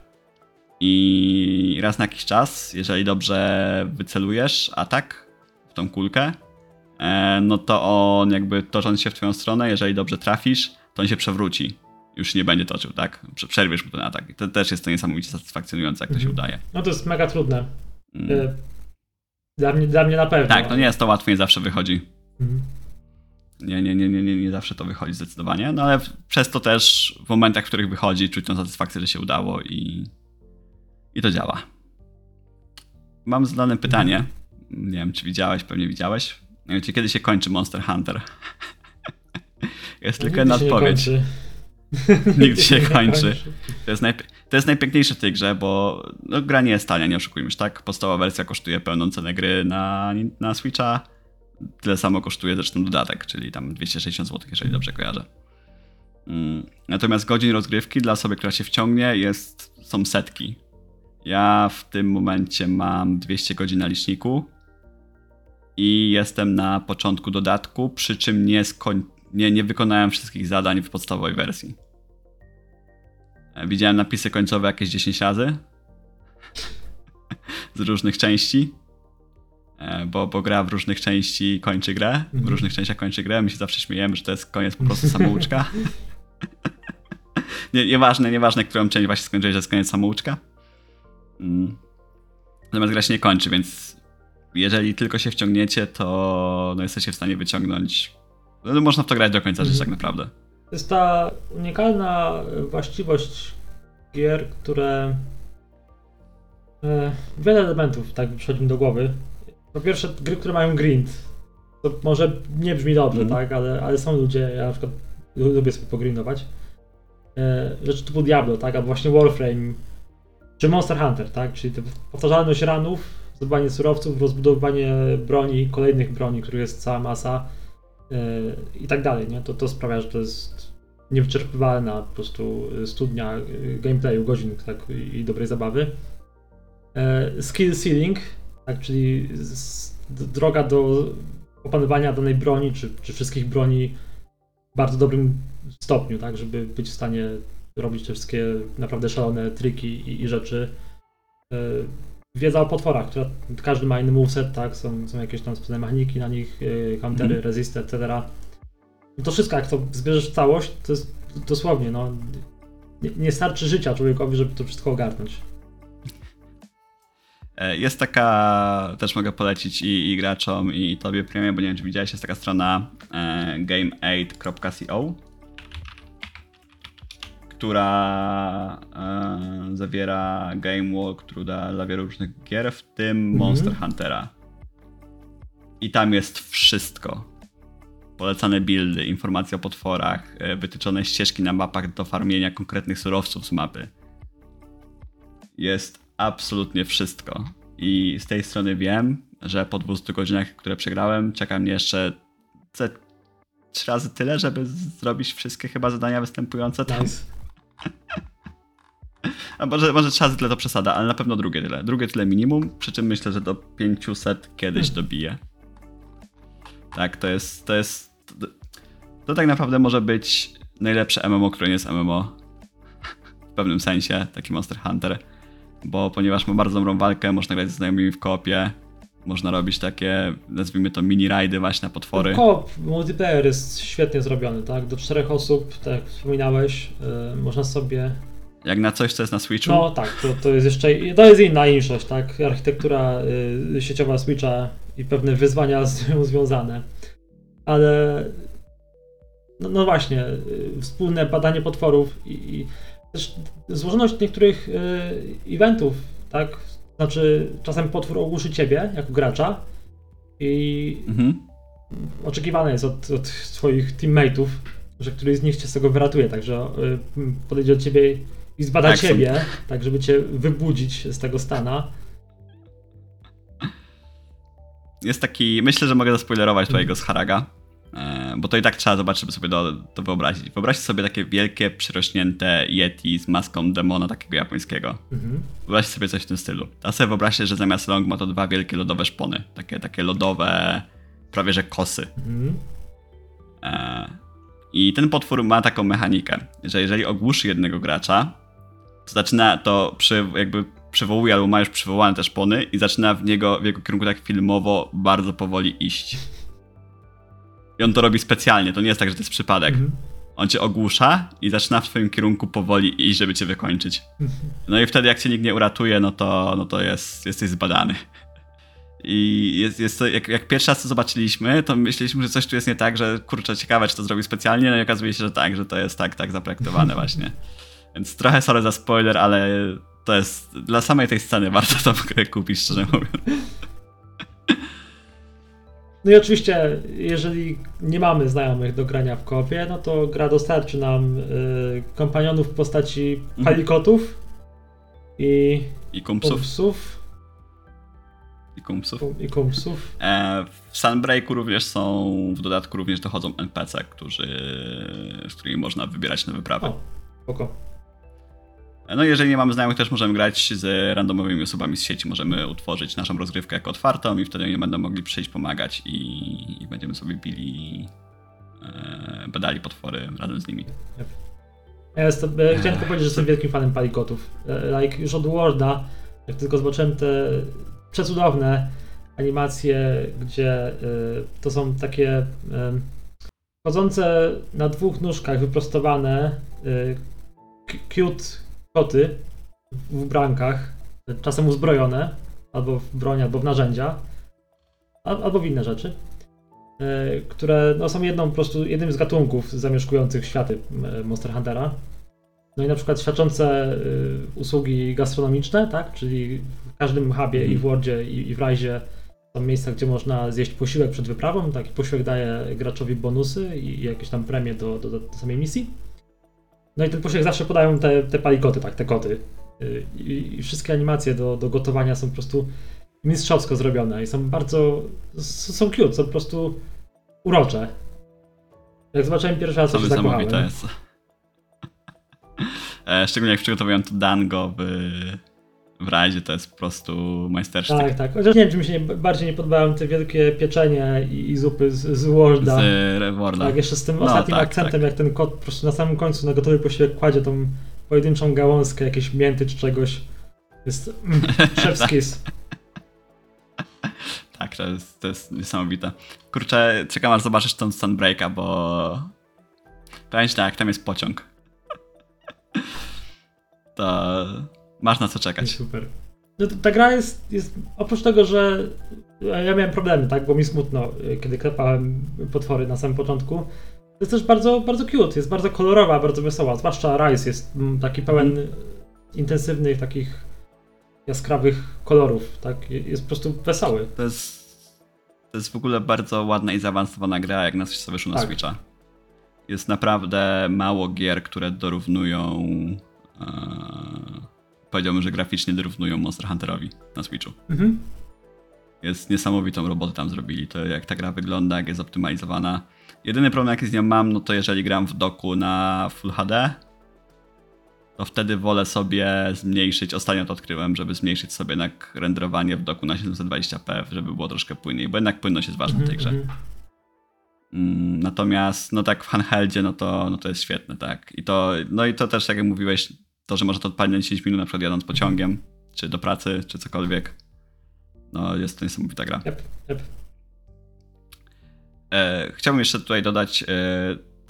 [SPEAKER 1] I raz na jakiś czas, jeżeli dobrze wycelujesz atak w tą kulkę, e, no to on jakby tocząc się w twoją stronę, jeżeli dobrze trafisz, to on się przewróci. Już nie będzie toczył, tak? Prze- Przerwiesz mu ten atak. I to też jest to niesamowicie satysfakcjonujące, jak to się
[SPEAKER 2] Mhm.
[SPEAKER 1] udaje.
[SPEAKER 2] No to jest mega trudne.
[SPEAKER 1] Mm.
[SPEAKER 2] Y, Dla mnie, dla mnie na pewno.
[SPEAKER 1] Tak, no nie jest to łatwo, nie zawsze wychodzi.
[SPEAKER 2] Mhm.
[SPEAKER 1] Nie, nie, nie, nie, nie, nie zawsze to wychodzi zdecydowanie, no ale przez to też w momentach, w których wychodzi, czuć tą satysfakcję, że się udało i, i to działa. Mam zadane pytanie. Nie wiem, czy widziałeś, pewnie widziałeś. Mianowicie, kiedy się kończy Monster Hunter? Jest tylko jedna odpowiedź.
[SPEAKER 2] kończy.
[SPEAKER 1] Nigdy się nie kończy. To jest, najp- to jest najpiękniejsze w tej grze, bo no, gra nie jest tania, nie oszukujmy się, tak? Podstawowa wersja kosztuje pełną cenę gry na, na Switcha. Tyle samo kosztuje zresztą dodatek, czyli tam 260 zł, jeżeli dobrze kojarzę. Mm. Natomiast godzin rozgrywki dla osoby, która się wciągnie, jest, są setki. Ja w tym momencie mam 200 godzin na liczniku i jestem na początku dodatku, przy czym nie, skoń- nie, nie wykonałem wszystkich zadań w podstawowej wersji. E, Widziałem napisy końcowe jakieś 10 razy. Z różnych części. E, Bo, bo gra w różnych części kończy grę. W
[SPEAKER 2] Mhm.
[SPEAKER 1] różnych częściach kończy grę. My się zawsze śmiejemy, że to jest koniec po prostu samouczka. nie, nieważne, nieważne, którą część właśnie skończyłeś, że jest koniec samouczka. Mm. Natomiast gra się nie kończy, więc jeżeli tylko się wciągniecie, to no jesteście w stanie wyciągnąć. No, można w to grać do końca życia, tak
[SPEAKER 2] Mhm.
[SPEAKER 1] naprawdę.
[SPEAKER 2] To jest ta unikalna właściwość gier, które e, wiele elementów tak przychodzi mi do głowy. Po pierwsze, gry, które mają grind. To może nie brzmi dobrze,
[SPEAKER 1] Mhm.
[SPEAKER 2] tak, ale, ale są ludzie, ja na przykład lu- lubię sobie pogrindować. E, rzeczy typu Diablo, tak, albo właśnie Warframe, czy Monster Hunter, tak, czyli powtarzalność ranów, zdobywanie surowców, rozbudowywanie broni, kolejnych broni, których jest cała masa i tak dalej, nie? To, to sprawia, że to jest niewyczerpywalna po prostu y, studnia y, gameplayu, godzin tak, i dobrej zabawy. Skill ceiling, tak, czyli droga do opanowania danej broni, czy, czy wszystkich broni w bardzo dobrym stopniu, tak, żeby być w stanie robić te wszystkie naprawdę szalone triki i, i rzeczy. Wiedza o potworach, która każdy ma inny moveset, tak, są, są jakieś tam specjalne mechaniki na nich, y, countery,
[SPEAKER 1] Mhm.
[SPEAKER 2] resisty, etc. No to wszystko, jak to zbierzesz w całość, to jest dosłownie, no, nie, nie starczy życia człowiekowi, żeby to wszystko ogarnąć.
[SPEAKER 1] E, Jest taka, też mogę polecić i, i graczom, i tobie premię, bo nie wiem, czy widziałeś, jest taka strona e, game8.co, która e, zawiera game dla, dla wielu różnych gier, w tym
[SPEAKER 2] Mhm.
[SPEAKER 1] Monster Huntera. I tam jest wszystko. Polecane buildy, informacje o potworach, e, wytyczone ścieżki na mapach do farmienia konkretnych surowców z mapy jest absolutnie wszystko. I z tej strony wiem, że po 200 godzinach, które przegrałem, czeka mnie jeszcze ze trzy razy tyle, żeby zrobić wszystkie chyba zadania występujące tam.
[SPEAKER 2] Nice.
[SPEAKER 1] A może, może trzy razy tyle to przesada, ale na pewno drugie tyle. Drugie tyle minimum, przy czym myślę, że do 500 kiedyś
[SPEAKER 2] Hmm.
[SPEAKER 1] dobiję. Tak, to jest, to jest... To, tak naprawdę może być najlepsze MMO, które nie jest MMO. W pewnym sensie, taki Monster Hunter. Bo ponieważ ma bardzo dobrą walkę, można grać ze znajomymi w koopie. Można robić takie, nazwijmy to mini rajdy właśnie na potwory.
[SPEAKER 2] Koop, multiplayer jest świetnie zrobiony, tak? Do czterech osób, tak jak wspominałeś, y, można sobie
[SPEAKER 1] Jak na coś, co jest na Switchu.
[SPEAKER 2] No tak, to, to jest jeszcze, to jest inna inszość, tak? Architektura y, sieciowa Switcha i pewne wyzwania z nią związane. Ale no, no właśnie, y, wspólne badanie potworów i, i też złożoność niektórych y, eventów, tak? Znaczy, czasem potwór ogłuszy ciebie jako gracza i
[SPEAKER 1] Mhm.
[SPEAKER 2] oczekiwane jest od, od swoich teammateów, że któryś z nich cię z tego wyratuje, także y, podejdzie do ciebie i zbada
[SPEAKER 1] Tak, są-
[SPEAKER 2] ciebie, tak żeby cię wybudzić z tego stana.
[SPEAKER 1] Jest taki, myślę, że mogę zaspoilerować tutaj
[SPEAKER 2] Mhm.
[SPEAKER 1] z Haraga, e, bo to i tak trzeba zobaczyć, żeby sobie to, to wyobrazić. Wyobraźcie sobie takie wielkie, przyrośnięte Yeti z maską demona takiego japońskiego.
[SPEAKER 2] Mhm.
[SPEAKER 1] Wyobraźcie sobie coś w tym stylu. A sobie wyobraźcie, że zamiast rąk ma to dwa wielkie lodowe szpony. Takie, takie lodowe, prawie że kosy.
[SPEAKER 2] Mhm.
[SPEAKER 1] E, I ten potwór ma taką mechanikę, że jeżeli ogłuszy jednego gracza, to zaczyna to przy, jakby przywołuje albo ma już przywołane te szpony i zaczyna w niego, w jego kierunku tak filmowo bardzo powoli iść. I on to robi specjalnie, to nie jest tak, że to jest przypadek.
[SPEAKER 2] Mhm.
[SPEAKER 1] On cię ogłusza i zaczyna w twoim kierunku powoli iść, żeby cię wykończyć.
[SPEAKER 2] Mhm.
[SPEAKER 1] No i wtedy jak cię nikt nie uratuje, no to, no to jest, jesteś zbadany. I jest, jest to, jak, jak pierwszy raz to zobaczyliśmy, to myśleliśmy, że coś tu jest nie tak, że kurczę, ciekawe, czy to zrobił specjalnie, no i okazuje się, że tak, że to jest tak, tak zaprojektowane właśnie. Więc trochę sorry za spoiler, ale to jest dla samej tej sceny warto to w grę kupić, szczerze mówiąc.
[SPEAKER 2] No i oczywiście, jeżeli nie mamy znajomych do grania w kopie, no to gra dostarczy nam y, kompanionów w postaci
[SPEAKER 1] Mhm.
[SPEAKER 2] palikotów i
[SPEAKER 1] I kumpsów,
[SPEAKER 2] kumpsów.
[SPEAKER 1] i kumpsów.
[SPEAKER 2] I kumpsów.
[SPEAKER 1] E, w Sunbreaku również są, w dodatku również dochodzą NPC, którzy, z którymi można wybierać na wyprawy.
[SPEAKER 2] O, spoko.
[SPEAKER 1] No jeżeli nie mamy znajomych, też możemy grać z randomowymi osobami z sieci. Możemy utworzyć naszą rozgrywkę jako otwartą i wtedy oni będą mogli przyjść pomagać i, i będziemy sobie bili, e, badali potwory razem z nimi.
[SPEAKER 2] Ja jestem, e, chciałem tylko powiedzieć, że jestem wielkim fanem palikotów. E, Like już od Worda, jak tylko zobaczyłem te przecudowne animacje, gdzie e, to są takie e, chodzące na dwóch nóżkach wyprostowane cute koty w ubrankach, e, czasem uzbrojone, albo w broń, albo w narzędzia, al- albo w inne rzeczy e, które no, są jedną po prostu jednym z gatunków zamieszkujących światy e, Monster Huntera. No i na przykład świadczące y, usługi gastronomiczne, tak? Czyli w każdym hubie i w Wordzie i, w Rajzie są miejsca, gdzie można zjeść posiłek przed wyprawą. Taki posiłek daje graczowi bonusy i, i jakieś tam premie do, do, do samej misji. No i ten posiłek zawsze podają te, te palikoty, tak, te koty. Y, I, I wszystkie animacje do, do gotowania są po prostu mistrzowsko zrobione i są bardzo, są cute, są po prostu urocze. Jak zobaczyłem pierwszy raz, to się zakochałem.
[SPEAKER 1] jest. E, Szczególnie jak przygotowują to dango w, w razie, to jest po prostu majstersztyk.
[SPEAKER 2] Tak, tak. Chociaż nie wiem, czy mi się nie, bardziej nie podobają te wielkie pieczenie i, i zupy z, z Worda.
[SPEAKER 1] Z Rewarda.
[SPEAKER 2] Tak, jeszcze z tym
[SPEAKER 1] No,
[SPEAKER 2] ostatnim
[SPEAKER 1] tak,
[SPEAKER 2] akcentem,
[SPEAKER 1] tak.
[SPEAKER 2] jak ten kot po prostu na samym końcu na gotowy posiłek kładzie tą pojedynczą gałązkę jakiejś mięty czy czegoś. Jest mm, chef's kiss.
[SPEAKER 1] Tak, to jest, to jest niesamowite. Kurczę, czekam aż zobaczysz tą Sunbreaka, bo powiem tak, tam jest pociąg. To masz na co czekać.
[SPEAKER 2] Super. No, ta gra jest, jest, oprócz tego, że ja miałem problemy, tak, bo mi smutno, y, kiedy klepałem potwory na samym początku. To jest też bardzo, bardzo cute, jest bardzo kolorowa, bardzo wesoła, zwłaszcza Rise jest mm, taki pełen intensywnych, takich jaskrawych kolorów, tak, jest po prostu wesoły.
[SPEAKER 1] To jest, to jest w ogóle bardzo ładna i zaawansowana gra, jak na coś co wyszło na
[SPEAKER 2] Tak.
[SPEAKER 1] Switcha. Jest naprawdę mało gier, które dorównują. E, powiedziałbym, że graficznie dorównują Monster Hunterowi na Switchu.
[SPEAKER 2] Mhm.
[SPEAKER 1] Jest niesamowitą robotę tam zrobili. To jak ta gra wygląda, jak jest optymalizowana. Jedyny problem, jaki z nią mam, no to jeżeli gram w doku na Full HD, to wtedy wolę sobie zmniejszyć. Ostatnio to odkryłem, żeby zmniejszyć sobie jednak renderowanie w doku na 720p, żeby było troszkę płynniej, bo jednak płynność jest ważna w tej grze.
[SPEAKER 2] Mhm.
[SPEAKER 1] Mm, Natomiast, no tak w handheldzie, no to, no to jest świetne, tak. I to, no i to też, jak mówiłeś, to, że można to odpalić na 10 minut, na przykład jadąc pociągiem, czy do pracy, czy cokolwiek. No, jest to niesamowita gra.
[SPEAKER 2] Yep, yep.
[SPEAKER 1] E, chciałbym jeszcze tutaj dodać e,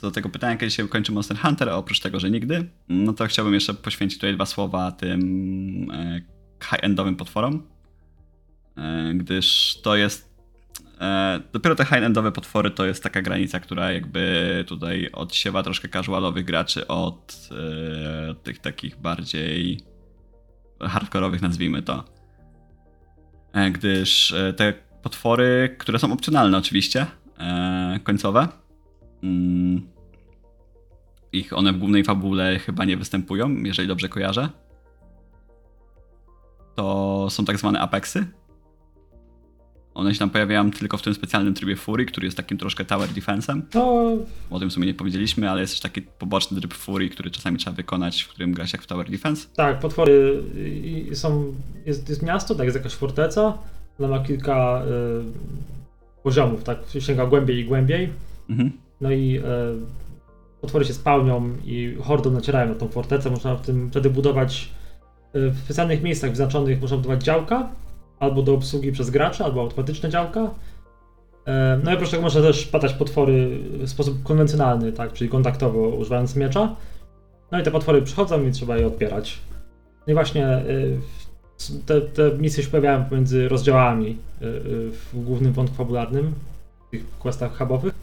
[SPEAKER 1] do tego pytania, kiedy się kończy Monster Hunter, a oprócz tego, że nigdy, no to chciałbym jeszcze poświęcić tutaj dwa słowa tym e, high-endowym potworom, e, gdyż to jest dopiero te high-endowe potwory to jest taka granica, która jakby tutaj odsiewa troszkę casualowych graczy od e, tych takich bardziej hardkorowych, nazwijmy to. E, gdyż e, te potwory, które są opcjonalne oczywiście, e, końcowe, mm, ich one w głównej fabule chyba nie występują, jeżeli dobrze kojarzę. To są tak zwane apexy. One się tam pojawiają tylko w tym specjalnym trybie Fury, który jest takim troszkę tower defense'em.
[SPEAKER 2] No,
[SPEAKER 1] O tym w sumie nie powiedzieliśmy, ale jest też taki poboczny tryb Fury, który czasami trzeba wykonać, w którym gra się jak w tower defense.
[SPEAKER 2] tak, potwory są. Jest, jest miasto, tak, jest jakaś forteca. Ona ma kilka y, poziomów, tak, sięga głębiej i głębiej.
[SPEAKER 1] Mhm.
[SPEAKER 2] No i e, potwory się spełnią i hordą nacierają na tą fortecę. Można w tym wtedy budować e, w specjalnych miejscach wyznaczonych można budować działka, albo do obsługi przez gracza, albo automatyczne działka. E, no i oprócz tego można też padać potwory w sposób konwencjonalny, tak, czyli kontaktowo używając miecza. No i te potwory przychodzą i trzeba je odpierać. No i właśnie e, te, te misje się pojawiają pomiędzy rozdziałami e, w głównym wątku fabularnym, w tych questach hubowych.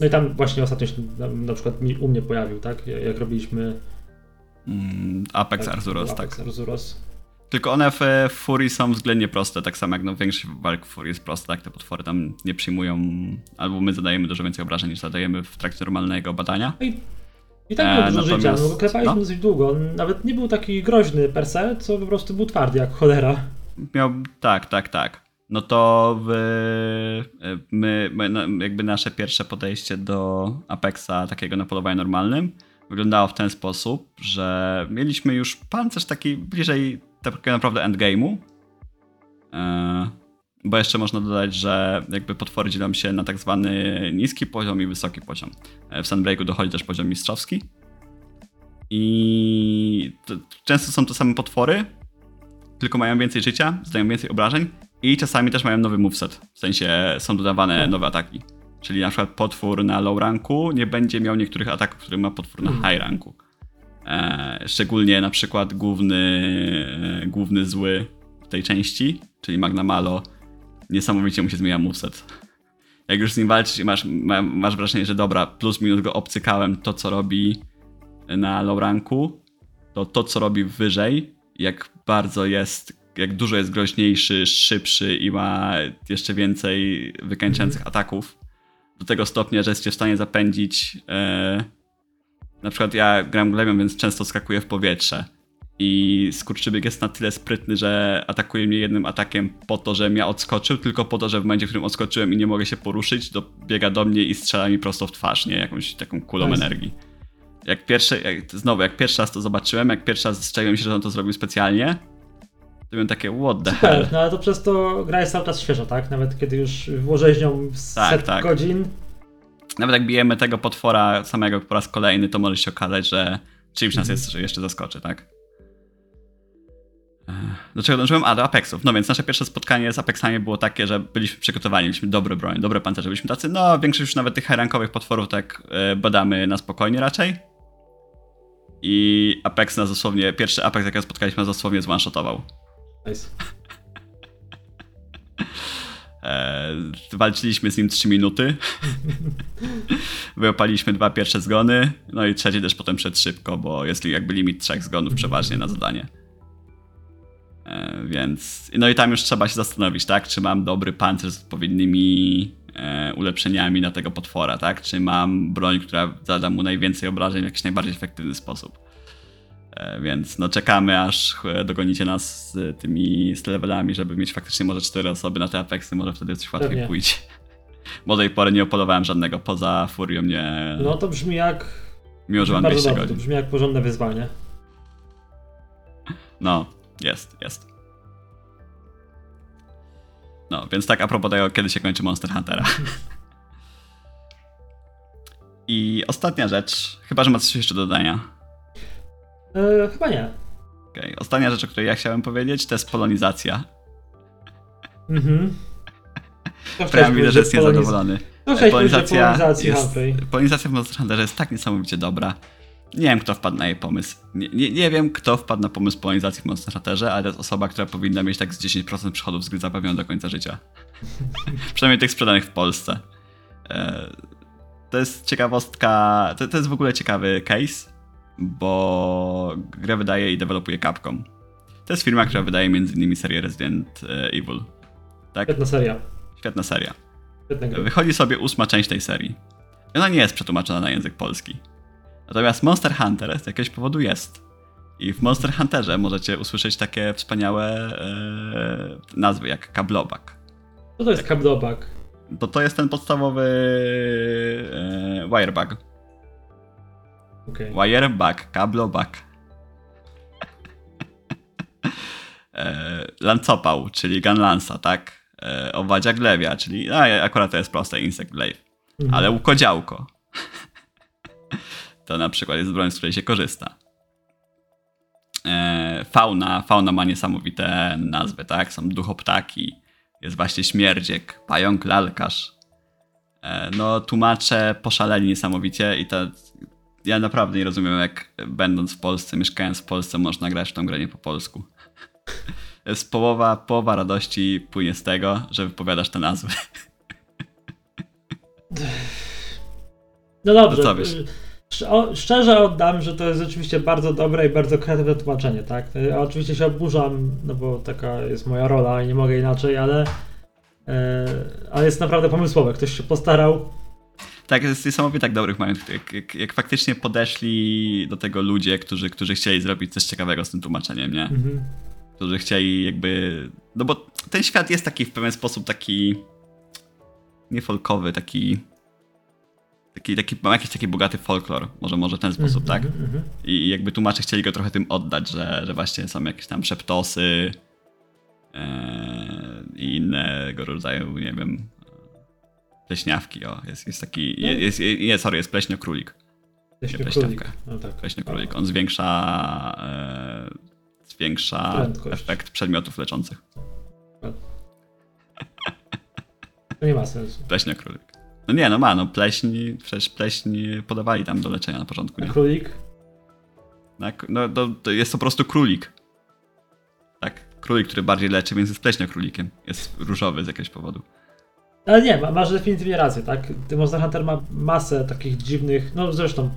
[SPEAKER 2] No i tam właśnie ostatnio się na, na przykład mi, u mnie pojawił, tak? Jak robiliśmy
[SPEAKER 1] Mm, Apex
[SPEAKER 2] tak,
[SPEAKER 1] Arzuros,
[SPEAKER 2] Apex
[SPEAKER 1] tak.
[SPEAKER 2] Arzuros.
[SPEAKER 1] Tylko one w e, Fury są względnie proste, tak samo jak no, większość walk w Fury jest prosta, tak? Te potwory tam nie przyjmują, albo my zadajemy dużo więcej obrażeń niż zadajemy w trakcie normalnego badania.
[SPEAKER 2] I tak
[SPEAKER 1] E,
[SPEAKER 2] było dużo życia, no bo klepaliśmy
[SPEAKER 1] no.
[SPEAKER 2] dosyć długo. Nawet nie był taki groźny per se, co po prostu był twardy jak cholera.
[SPEAKER 1] Miał, tak, tak, tak. No to w, e, my, my, no, jakby nasze pierwsze podejście do Apexa, takiego na polowaniu normalnym, wyglądało w ten sposób, że mieliśmy już pancerz taki bliżej tak naprawdę endgame'u. E, Bo jeszcze można dodać, że jakby potwory dzielą się na tak zwany niski poziom i wysoki poziom. E, W Sunbreaku dochodzi też poziom mistrzowski. I to, często są to same potwory, tylko mają więcej życia, zdają więcej obrażeń i czasami też mają nowy moveset. W sensie są dodawane nowe ataki. Czyli na przykład potwór na low ranku nie będzie miał niektórych ataków, które ma potwór na high ranku. E, szczególnie na przykład główny, e, główny zły w tej części, czyli Magna Malo, niesamowicie mu się zmienia moveset. Jak już z nim walczysz i masz, ma, masz wrażenie, że dobra, plus minus go obcykałem, to co robi na low ranku, to to co robi wyżej, jak bardzo jest, jak dużo jest groźniejszy, szybszy i ma jeszcze więcej wykańczających ataków. Do tego stopnia, że jesteście w stanie zapędzić. E, na przykład ja gram glemią, więc często skakuję w powietrze. I skurczybyk jest na tyle sprytny, że atakuje mnie jednym atakiem po to, że mnie odskoczył, tylko po to, że w momencie, w którym odskoczyłem i nie mogę się poruszyć, dobiega do mnie i strzela mi prosto w twarz, nie? Jakąś taką kulą
[SPEAKER 2] Nice.
[SPEAKER 1] energii. Jak pierwszy, jak, znowu, jak pierwszy raz to zobaczyłem, jak pierwszy raz strzeliłem się, że on to zrobił specjalnie, to byłem takie, what the hell.
[SPEAKER 2] Tak, no ale to przez to gra jest cały czas świeża, tak? Nawet kiedy już włożyłeś nią
[SPEAKER 1] Tak,
[SPEAKER 2] set
[SPEAKER 1] tak.
[SPEAKER 2] godzin,
[SPEAKER 1] Nawet jak bijemy tego potwora samego po raz kolejny, to może się okazać, że czymś nas jest, że jeszcze zaskoczy, tak? Do czego dążyłem? A, do Apexów. No więc nasze pierwsze spotkanie z Apexami było takie, że byliśmy przygotowani, mieliśmy dobre broń, dobre pancerze, byliśmy tacy, no większość już nawet tych high-rankowych potworów tak e, badamy na spokojnie raczej. I Apex nas dosłownie, pierwszy Apex jakiego spotkaliśmy nas dosłownie zone-shotował.
[SPEAKER 2] nice.
[SPEAKER 1] E, walczyliśmy z nim 3 minuty. Wyopaliśmy dwa pierwsze zgony, no i trzeci też potem przed szybko, bo jest jakby limit trzech zgonów przeważnie na zadanie. E, więc, no i tam już trzeba się zastanowić, tak, czy mam dobry pancerz z odpowiednimi e, ulepszeniami na tego potwora, tak, czy mam broń, która zada mu najwięcej obrażeń w jakiś najbardziej efektywny sposób. E, Więc no czekamy, aż e, dogonicie nas z tymi z levelami, żeby mieć faktycznie może cztery osoby na te Apexy, może wtedy coś łatwiej
[SPEAKER 2] Pewnie.
[SPEAKER 1] pójdzie. Bo do tej pory nie opolowałem żadnego, poza Furią nie...
[SPEAKER 2] No to brzmi jak.
[SPEAKER 1] mimo, że mam
[SPEAKER 2] bardzo
[SPEAKER 1] 200
[SPEAKER 2] dobrze, to
[SPEAKER 1] godzin.
[SPEAKER 2] brzmi jak porządne wyzwanie.
[SPEAKER 1] No, jest, jest. No, więc tak a propos tego, kiedy się kończy Monster Huntera. I ostatnia rzecz, chyba, że ma coś jeszcze do dodania.
[SPEAKER 2] E, chyba nie.
[SPEAKER 1] Okej, Ostatnia rzecz, o której ja chciałem powiedzieć, to jest polonizacja.
[SPEAKER 2] Mhm.
[SPEAKER 1] Prawie widzę, że jest
[SPEAKER 2] poloniz-
[SPEAKER 1] niezadowolony. Polonizacja
[SPEAKER 2] polonizacji
[SPEAKER 1] jest, polonizacja w Monster Hunterze jest tak niesamowicie dobra. Nie wiem, kto wpadł na jej pomysł. Nie, nie, nie wiem, kto wpadł na pomysł polonizacji w Monster Hunterze, ale to jest osoba, która powinna mieć tak z 10% przychodów z gry zapewnione do końca życia. Przynajmniej tych sprzedanych w Polsce. E, to jest ciekawostka, to, to jest w ogóle ciekawy case, bo grę wydaje i dewelopuje Capcom. To jest firma, która wydaje m.in. serię Resident e, Evil. Tak?
[SPEAKER 2] Świetna seria.
[SPEAKER 1] Świetna seria.
[SPEAKER 2] Świetna.
[SPEAKER 1] Wychodzi sobie ósma część tej serii. I ona nie jest przetłumaczona na język polski. Natomiast Monster Hunter z jakiegoś powodu jest. I w Monster Hunterze możecie usłyszeć takie wspaniałe e, nazwy jak kablobak.
[SPEAKER 2] Co to jest kabdobak?
[SPEAKER 1] To to jest ten podstawowy e, wirebug.
[SPEAKER 2] Okej.
[SPEAKER 1] Wirebug, kablobak. e, lancopał, czyli gunlansa, tak? E, owadzia glewia, czyli a, akurat to jest proste, insect glaive.
[SPEAKER 2] Mhm.
[SPEAKER 1] Ale łukodziałko. to na przykład jest broń, z której się korzysta. E, fauna. Fauna ma niesamowite nazwy, tak? Są duchoptaki, jest właśnie śmierdziek, pająk lalkarz. E, no, tłumacze poszaleli niesamowicie i to... Ja naprawdę nie rozumiem, jak będąc w Polsce, mieszkając w Polsce, można grać w tą grę nie po polsku. Jest połowa, połowa radości płynie z tego, że wypowiadasz te nazwy.
[SPEAKER 2] No dobrze.
[SPEAKER 1] Co wiesz?
[SPEAKER 2] Szczerze oddam, że to jest rzeczywiście bardzo dobre i bardzo kreatywne tłumaczenie, tak? Ja oczywiście się oburzam, no bo taka jest moja rola i nie mogę inaczej, ale, e, ale jest naprawdę pomysłowe. Ktoś się postarał.
[SPEAKER 1] Tak, jest niesamowite tak dobrych momentów, jak, jak, jak faktycznie podeszli do tego ludzie, którzy, którzy chcieli zrobić coś ciekawego z tym tłumaczeniem, nie?
[SPEAKER 2] Mhm.
[SPEAKER 1] Którzy chcieli jakby... No bo ten świat jest taki w pewien sposób taki... Nie folkowy, taki... Taki, taki, ma jakiś taki bogaty folklor, może, może w ten sposób, tak?
[SPEAKER 2] Mhm, mhm.
[SPEAKER 1] I jakby tłumacze chcieli go trochę tym oddać, że, że właśnie są jakieś tam szeptosy e, i innego rodzaju, nie wiem, pleśniawki, o, jest, jest taki, jest, jest, jest, sorry, jest pleśniokrólik.
[SPEAKER 2] Leśny
[SPEAKER 1] pleśniawka.
[SPEAKER 2] królik. No tak.
[SPEAKER 1] Pleśniokrólik, on zwiększa, e, zwiększa
[SPEAKER 2] Prędkość.
[SPEAKER 1] efekt przedmiotów leczących.
[SPEAKER 2] To nie ma sensu.
[SPEAKER 1] Pleśniokrólik. No nie, no ma, no pleśń, przecież pleśń podawali tam do leczenia na początku,
[SPEAKER 2] A
[SPEAKER 1] nie?
[SPEAKER 2] królik?
[SPEAKER 1] Tak? No to, to jest po prostu królik. Tak, królik, który bardziej leczy, więc jest pleśniokrólikiem. Jest różowy z jakiegoś powodu.
[SPEAKER 2] Ale nie, ma- masz definitywnie rację, tak? Monster Hunter ma masę takich dziwnych, no zresztą,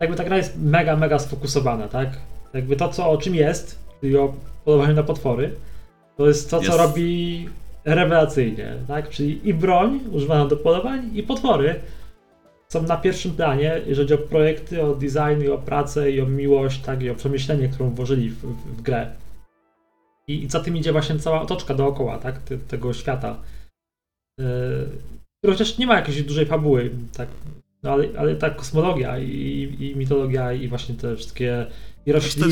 [SPEAKER 2] jakby ta gra jest mega, mega sfokusowana, tak? Jakby to, co o czym jest, czyli o polowaniu na potwory, to jest to, co robi rewelacyjnie, tak? Czyli i broń używana do polowań, i potwory są na pierwszym planie, jeżeli chodzi o projekty, o design, i o pracę, i o miłość, tak? I o przemyślenie, którą włożyli w, w, w grę. I, I za tym idzie właśnie cała otoczka dookoła, tak? Tego świata. Który chociaż nie ma jakiejś dużej fabuły, tak, no ale, ale ta kosmologia i, i mitologia i właśnie te wszystkie i rośliny.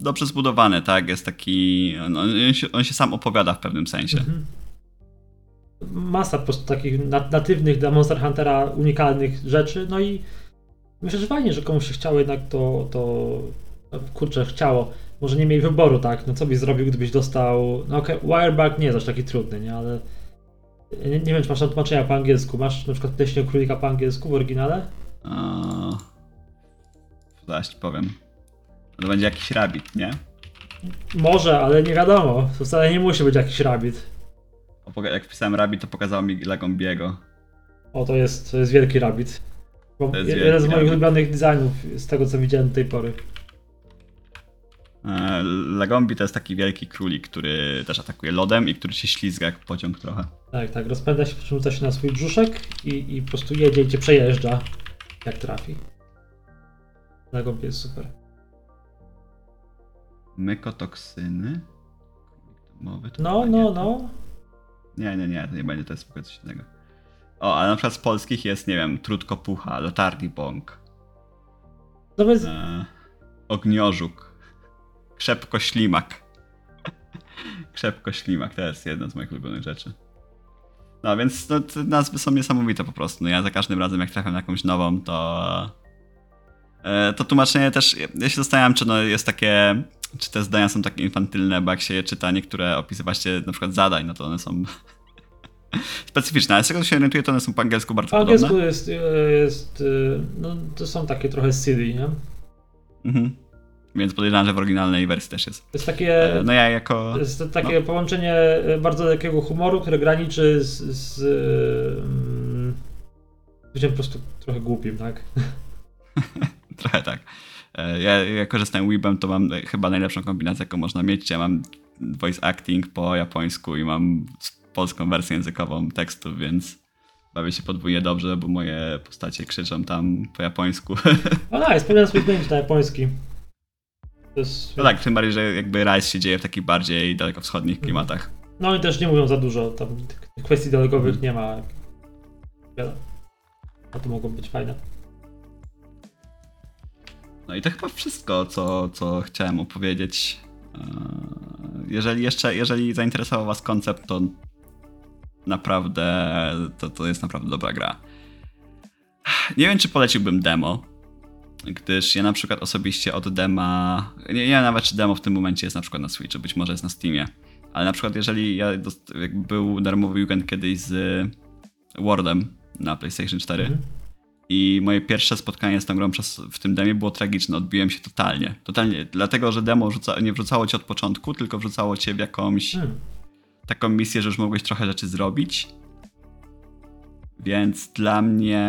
[SPEAKER 1] dobrze zbudowany, tak? Jest taki. On, on, się, on się sam opowiada w pewnym sensie.
[SPEAKER 2] Mhm. Masa po prostu takich na- natywnych dla Monster Huntera unikalnych rzeczy, no i myślę, że fajnie, że komuś się chciało jednak to, to no, kurczę, chciało. Może nie mieli wyboru, tak, no co byś zrobił, gdybyś dostał, no okej, Wirebug nie jest aż taki trudny, nie, ale nie, nie wiem, czy masz tam tłumaczenia po angielsku, masz na przykład Pleśnią Królika po angielsku w oryginale?
[SPEAKER 1] O, zaś ci powiem. To będzie jakiś rabbit, nie?
[SPEAKER 2] Może, ale nie wiadomo. To wcale nie musi być jakiś rabbit.
[SPEAKER 1] Opoga- Jak wpisałem rabbit, to pokazało mi Lagombiego.
[SPEAKER 2] O, to jest, to jest wielki rabbit. Bo
[SPEAKER 1] To jest
[SPEAKER 2] jeden
[SPEAKER 1] wielki
[SPEAKER 2] z moich
[SPEAKER 1] rabbit.
[SPEAKER 2] ulubionych designów z tego, co widziałem do tej pory.
[SPEAKER 1] E, Lagombi to jest taki wielki królik, który też atakuje lodem i który się ślizga jak pociąg trochę.
[SPEAKER 2] Tak, tak, rozpędza się, przerzuca się na swój brzuszek i, i po prostu jedzie i cię przejeżdża, jak trafi. Legomp jest super.
[SPEAKER 1] Mykotoksyny? Mowy to
[SPEAKER 2] No, no,
[SPEAKER 1] nie.
[SPEAKER 2] no.
[SPEAKER 1] Nie, nie, nie, to nie będzie, to jest coś innego. O, ale na przykład z polskich jest, nie wiem, Trutkopucha, Lotardi Bąk,
[SPEAKER 2] No więc,
[SPEAKER 1] e, Ogniożuk, Krzepkoślimak. Krzepkoślimak, to jest jedna z moich ulubionych rzeczy. No, więc no, te nazwy są niesamowite po prostu. No, ja za każdym razem, jak trafiam na jakąś nową, to... e, To tłumaczenie też, ja się zastanawiam, czy no jest takie, czy te zdania są takie infantylne, bo jak się je czyta niektóre opisy właśnie na przykład zadań, no to one są Specyficzne, ale z tego co się orientuję, to one są po angielsku bardzo
[SPEAKER 2] Po angielsku
[SPEAKER 1] podobne.
[SPEAKER 2] jest, jest, no to są takie trochę silly, nie?
[SPEAKER 1] Mhm. Więc podejrzewam, że w oryginalnej wersji też jest.
[SPEAKER 2] To jest takie,
[SPEAKER 1] E, No ja jako...
[SPEAKER 2] to jest takie połączenie bardzo lekkiego humoru, które graniczy z, z byciem po prostu trochę głupim, tak?
[SPEAKER 1] Trochę tak. E, Ja, ja korzystam Weebem, to mam chyba najlepszą kombinację, jaką można mieć. Ja mam voice acting po japońsku i mam polską wersję językową tekstu, więc bawię się podwójnie dobrze, bo moje postacie krzyczą tam po japońsku.
[SPEAKER 2] No nice, powinienem sobie zmienić na japoński. Jest,
[SPEAKER 1] No tak, tym bardziej, że jakby Rise się dzieje w takich bardziej dalekowschodnich klimatach.
[SPEAKER 2] No i też nie mówią za dużo, tam kwestii dialogowych nie ma wiele. A to mogą być fajne.
[SPEAKER 1] No i to chyba wszystko, co, co chciałem opowiedzieć. Eee, Jeżeli jeszcze, jeżeli zainteresował was koncept, to naprawdę, to, to jest naprawdę dobra gra. Nie wiem, czy poleciłbym demo, gdyż ja na przykład osobiście od dema, nie, nie nawet, czy demo w tym momencie jest na przykład na Switchu, być może jest na Steamie, ale na przykład jeżeli ja dost, był darmowy weekend kiedyś z Wordem na PlayStation 4,
[SPEAKER 2] Mhm.
[SPEAKER 1] i moje pierwsze spotkanie z tą grą przez, w tym demie było tragiczne. Odbiłem się totalnie. Totalnie. Dlatego, że demo wrzuca, nie wrzucało cię od początku, tylko wrzucało cię w jakąś
[SPEAKER 2] Hmm.
[SPEAKER 1] taką misję, że już mogłeś trochę rzeczy zrobić. Więc dla mnie.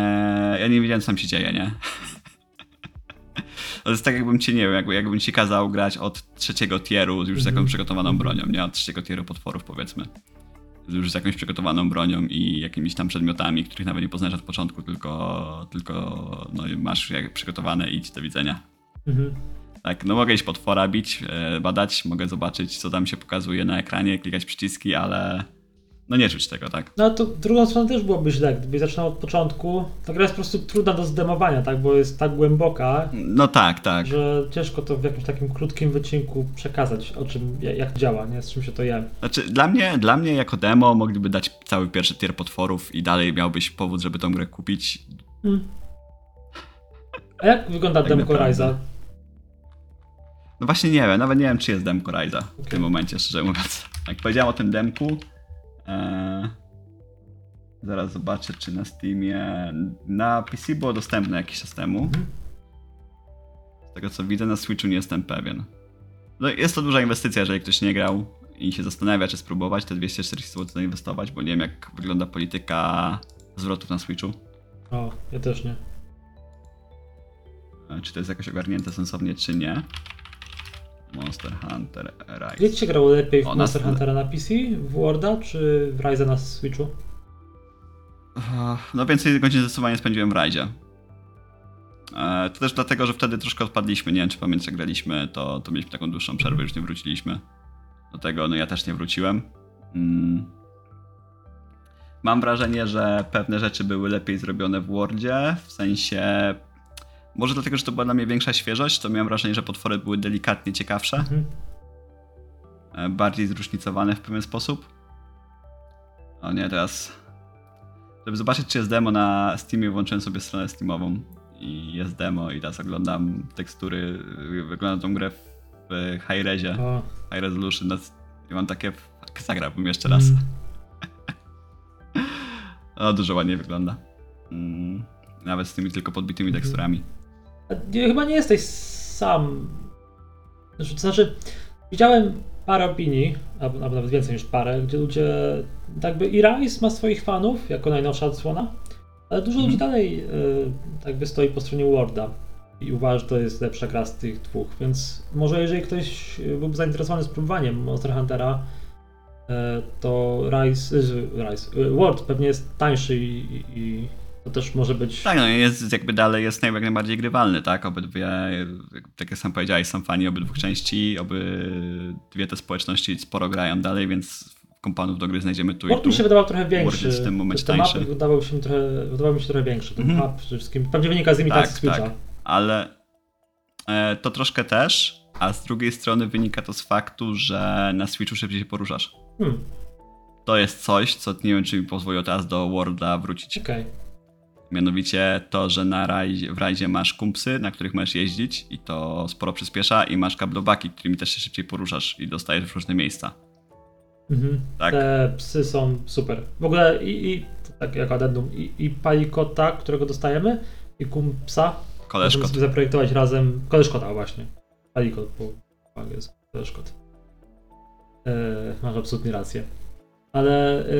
[SPEAKER 1] Ja nie wiedziałem, co tam się dzieje, nie? To jest tak, jakbym cię, nie wiem, jakby, jakbym ci kazał grać od trzeciego tieru już z jakąś przygotowaną bronią, nie? Od trzeciego tieru potworów, powiedzmy. Już z jakąś przygotowaną bronią i jakimiś tam przedmiotami, których nawet nie poznajesz od początku, tylko, tylko no, masz jak przygotowane i do widzenia.
[SPEAKER 2] Mhm.
[SPEAKER 1] Tak, no mogę iść potwora bić, e, badać, mogę zobaczyć, co tam się pokazuje na ekranie, klikać przyciski, ale no nie czuć tego, tak?
[SPEAKER 2] No to w drugą stronę też byłoby źle, gdybyś zaczynał od początku. Ta gra jest po prostu trudna do zdemowania, tak, bo jest tak głęboka,
[SPEAKER 1] No tak, tak.
[SPEAKER 2] że ciężko to w jakimś takim krótkim wycinku przekazać, o czym, jak działa, nie, z czym się to je.
[SPEAKER 1] Znaczy, dla mnie, dla mnie jako demo mogliby dać cały pierwszy tier potworów i dalej miałbyś powód, żeby tą grę kupić.
[SPEAKER 2] Hmm. A jak wygląda
[SPEAKER 1] Tak
[SPEAKER 2] demko. Rise'a?
[SPEAKER 1] No właśnie nie wiem, nawet nie wiem, czy jest demko Rise'a w
[SPEAKER 2] Okej.
[SPEAKER 1] tym momencie, szczerze mówiąc. Jak powiedziałem o tym demku, e, zaraz zobaczę, czy na Steamie, na PC było dostępne jakiś czas temu.
[SPEAKER 2] Mhm.
[SPEAKER 1] Z tego co widzę, na Switchu nie jestem pewien. No, jest to duża inwestycja, jeżeli ktoś nie grał i się zastanawia, czy spróbować te 240 zł zainwestować, bo nie wiem, jak wygląda polityka zwrotów na Switchu.
[SPEAKER 2] O, ja też nie.
[SPEAKER 1] E, Czy to jest jakoś ogarnięte sensownie, czy nie. Monster Hunter Rise.
[SPEAKER 2] Gdzie ci się grało lepiej w Monster Huntera na PC, w Worda, czy w Rise'a na Switchu?
[SPEAKER 1] No więcej godzin zdecydowanie spędziłem w rajdzie. E, To też dlatego, że wtedy troszkę odpadliśmy. Nie wiem, czy pamiętasz, jak graliśmy, to, to mieliśmy taką dłuższą przerwę, już nie wróciliśmy. Do tego, no ja też nie wróciłem. Mm. Mam wrażenie, że pewne rzeczy były lepiej zrobione w Wordzie, w sensie... Może dlatego, że to była dla mnie większa świeżość, to miałem wrażenie, że potwory były delikatnie ciekawsze,
[SPEAKER 2] Mhm.
[SPEAKER 1] e, bardziej zróżnicowane w pewien sposób. O nie, teraz żeby zobaczyć, czy jest demo na Steamie, włączyłem sobie stronę Steamową i jest demo i teraz oglądam tekstury, y, wyglądam tą grę w high rezie,
[SPEAKER 2] O,
[SPEAKER 1] high resolution nas- i mam takie, fuck, zagrałbym jeszcze raz.
[SPEAKER 2] mm.
[SPEAKER 1] O, dużo ładniej wygląda. Mm, nawet z tymi tylko podbitymi
[SPEAKER 2] Mhm.
[SPEAKER 1] teksturami.
[SPEAKER 2] Nie, chyba nie jesteś sam. Znaczy, to znaczy, widziałem parę opinii, albo nawet więcej niż parę, gdzie ludzie, tak by i Rise ma swoich fanów, jako najnowsza odsłona, ale dużo
[SPEAKER 1] Mhm.
[SPEAKER 2] ludzi dalej y, tak by stoi po stronie Worda i uważa, że to jest lepsza gra z tych dwóch, więc może jeżeli ktoś byłby zainteresowany spróbowaniem Monster Huntera, y, to Rise, y, Rise World pewnie jest tańszy i, i to też może być...
[SPEAKER 1] Tak, no jest jakby dalej jest jak najbardziej grywalny, tak? Obydwie, tak jak sam powiedziałeś, są fani obydwu części, obydwie te społeczności sporo grają dalej, więc kompanów do gry znajdziemy tu i
[SPEAKER 2] Word
[SPEAKER 1] tu.
[SPEAKER 2] mi się wydawał trochę większy.
[SPEAKER 1] w tym momencie
[SPEAKER 2] te mapy
[SPEAKER 1] tańszy.
[SPEAKER 2] wydawały, się mi trochę, wydawały mi się trochę większe. Ten map przede wszystkim. Pewnie wynika z imitacji
[SPEAKER 1] Tak,
[SPEAKER 2] Switcha.
[SPEAKER 1] tak. ale e, to troszkę też, a z drugiej strony wynika to z faktu, że na Switchu szybciej się poruszasz.
[SPEAKER 2] Hmm,
[SPEAKER 1] To jest coś, co nie wiem, czy mi pozwoliło teraz do Worlda wrócić.
[SPEAKER 2] okej.
[SPEAKER 1] Mianowicie to, że na rajdzie, w rajdzie masz kumpsy, na których możesz jeździć i to sporo przyspiesza i masz kablobaki, którymi też się szybciej poruszasz i dostajesz w różne miejsca.
[SPEAKER 2] Mhm.
[SPEAKER 1] Tak.
[SPEAKER 2] Te psy są super. W ogóle i, i tak jak addendum, i, i palikota, którego dostajemy, i kumpsa, możemy
[SPEAKER 1] Koleżko.
[SPEAKER 2] sobie zaprojektować razem. Koleżkota właśnie. Palikot po angielsku. Koleżkot. E, masz absolutnie rację. Ale e,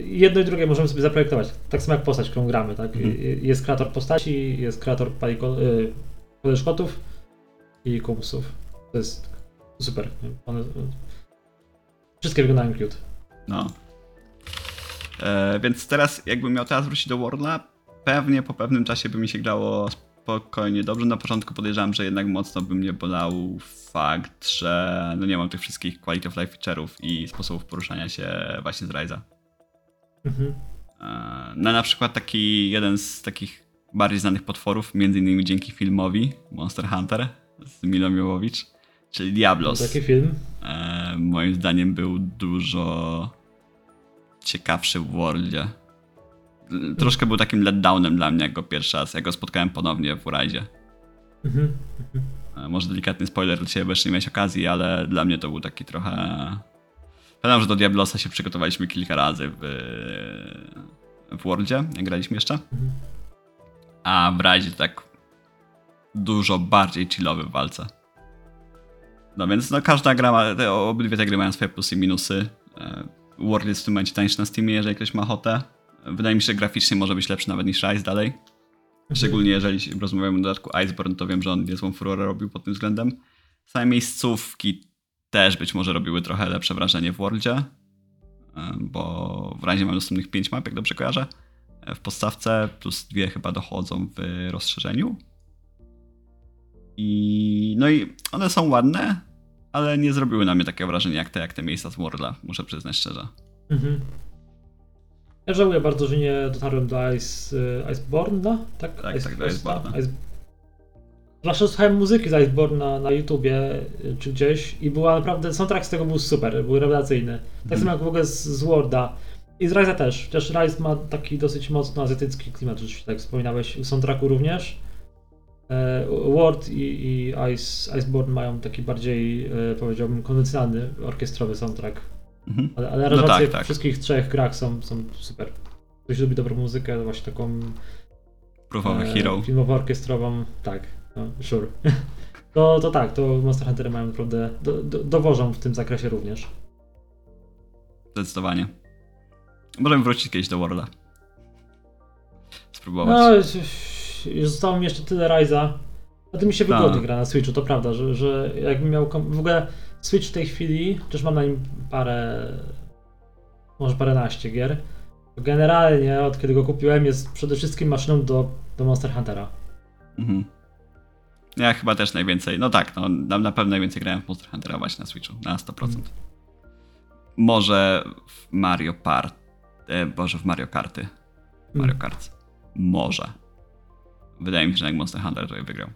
[SPEAKER 2] jedno i drugie możemy sobie zaprojektować. Tak samo jak postać, którą gramy. Tak?
[SPEAKER 1] Mhm.
[SPEAKER 2] I- Jest kreator postaci, jest kreator koleżkotów i kumpsów. To jest super. One, wszystkie wyglądają cute.
[SPEAKER 1] No. E, więc teraz, jakbym miał teraz wrócić do Worlda, pewnie po pewnym czasie by mi się grało spokojnie dobrze. Na początku podejrzewam, że jednak mocno by mnie bolał fakt, że no nie mam tych wszystkich quality of life feature'ów i sposobów poruszania się właśnie z Ryza.
[SPEAKER 2] Mhm.
[SPEAKER 1] E, No na przykład taki jeden z takich bardziej znanych potworów, między innymi dzięki filmowi Monster Hunter z Milą Jovovich, czyli Diablos.
[SPEAKER 2] Taki film.
[SPEAKER 1] E, moim zdaniem był dużo ciekawszy w Worldzie. Troszkę był takim letdownem dla mnie, jak go pierwszy raz, jak go spotkałem ponownie w Urizie.
[SPEAKER 2] Mhm.
[SPEAKER 1] E, Może delikatny spoiler dla ciebie, jeszcze nie miałeś okazji, ale dla mnie to był taki trochę... Pamiętam, że do Diablosa się przygotowaliśmy kilka razy w, w Worldzie, jak graliśmy jeszcze.
[SPEAKER 2] Mhm.
[SPEAKER 1] A w Rise tak dużo bardziej chillowy w walce. No więc no każda gra ma, te, obydwie te gry mają swoje plusy i minusy. E, World jest w tym momencie tańszy na Steamie, jeżeli ktoś ma ochotę. Wydaje mi się, że graficznie może być lepszy nawet niż Rise dalej. Szczególnie jeżeli rozmawiamy o dodatku Iceborne, to wiem, że on niezłą furorę robił pod tym względem. Same miejscówki też być może robiły trochę lepsze wrażenie w Worldzie, bo w razie mam dostępnych 5 map, jak dobrze kojarzę, e, w podstawce, plus dwie chyba dochodzą w rozszerzeniu. I no i one są ładne, ale nie zrobiły na mnie takiego wrażenia jak te, jak te miejsca z Worlda, muszę przyznać szczerze.
[SPEAKER 2] Mhm. Ja żałuję bardzo, że nie dotarłem do Ice, y, Iceborne'a, tak?
[SPEAKER 1] Tak, tak, do Iceborne'a.
[SPEAKER 2] Ice... Zwłaszcza słuchałem muzyki z Iceborne'a na YouTubie y, czy gdzieś i była naprawdę, soundtrack z tego był super, był rewelacyjny. Tak
[SPEAKER 1] Mhm.
[SPEAKER 2] samo jak w ogóle z, z Worda. I z Rise'a też, chociaż Rise ma taki dosyć mocno azjatycki klimat, rzeczywiście, tak wspominałeś, w soundtracku również. E, Word i, i Ice, Iceborne mają taki bardziej, e, powiedziałbym, konwencjonalny, orkiestrowy soundtrack.
[SPEAKER 1] Mhm.
[SPEAKER 2] Ale, ale
[SPEAKER 1] No tak, tak.
[SPEAKER 2] w wszystkich trzech grach są, są super. Ktoś lubi dobrą muzykę, właśnie taką
[SPEAKER 1] Proof of a
[SPEAKER 2] e,
[SPEAKER 1] Hero.
[SPEAKER 2] filmowo-orkiestrową, tak, no, sure. To, to tak, to Monster Huntery mają naprawdę, do, do, dowożą w tym zakresie również.
[SPEAKER 1] Zdecydowanie. Możemy wrócić kiedyś do Worlda. Spróbować.
[SPEAKER 2] No, już zostało mi jeszcze tyle Ryza. A to mi się
[SPEAKER 1] Tak.
[SPEAKER 2] wygodnie gra na Switchu, to prawda, że, że jakbym miał. kom- W ogóle Switch w tej chwili, też mam na nim parę. Może paręnaście gier. Generalnie od kiedy go kupiłem jest przede wszystkim maszyną do, do Monster Huntera.
[SPEAKER 1] Mhm. Ja chyba też najwięcej, no tak, no, na, na pewno najwięcej grałem w Monster Huntera właśnie na Switchu, na 100%.
[SPEAKER 2] Mhm.
[SPEAKER 1] Może w Mario Part, e, Boże, w Mario Karty. Mario
[SPEAKER 2] Mm.
[SPEAKER 1] Kart. Może. Wydaje mi się, że jak Monster Hunter tutaj wygrał.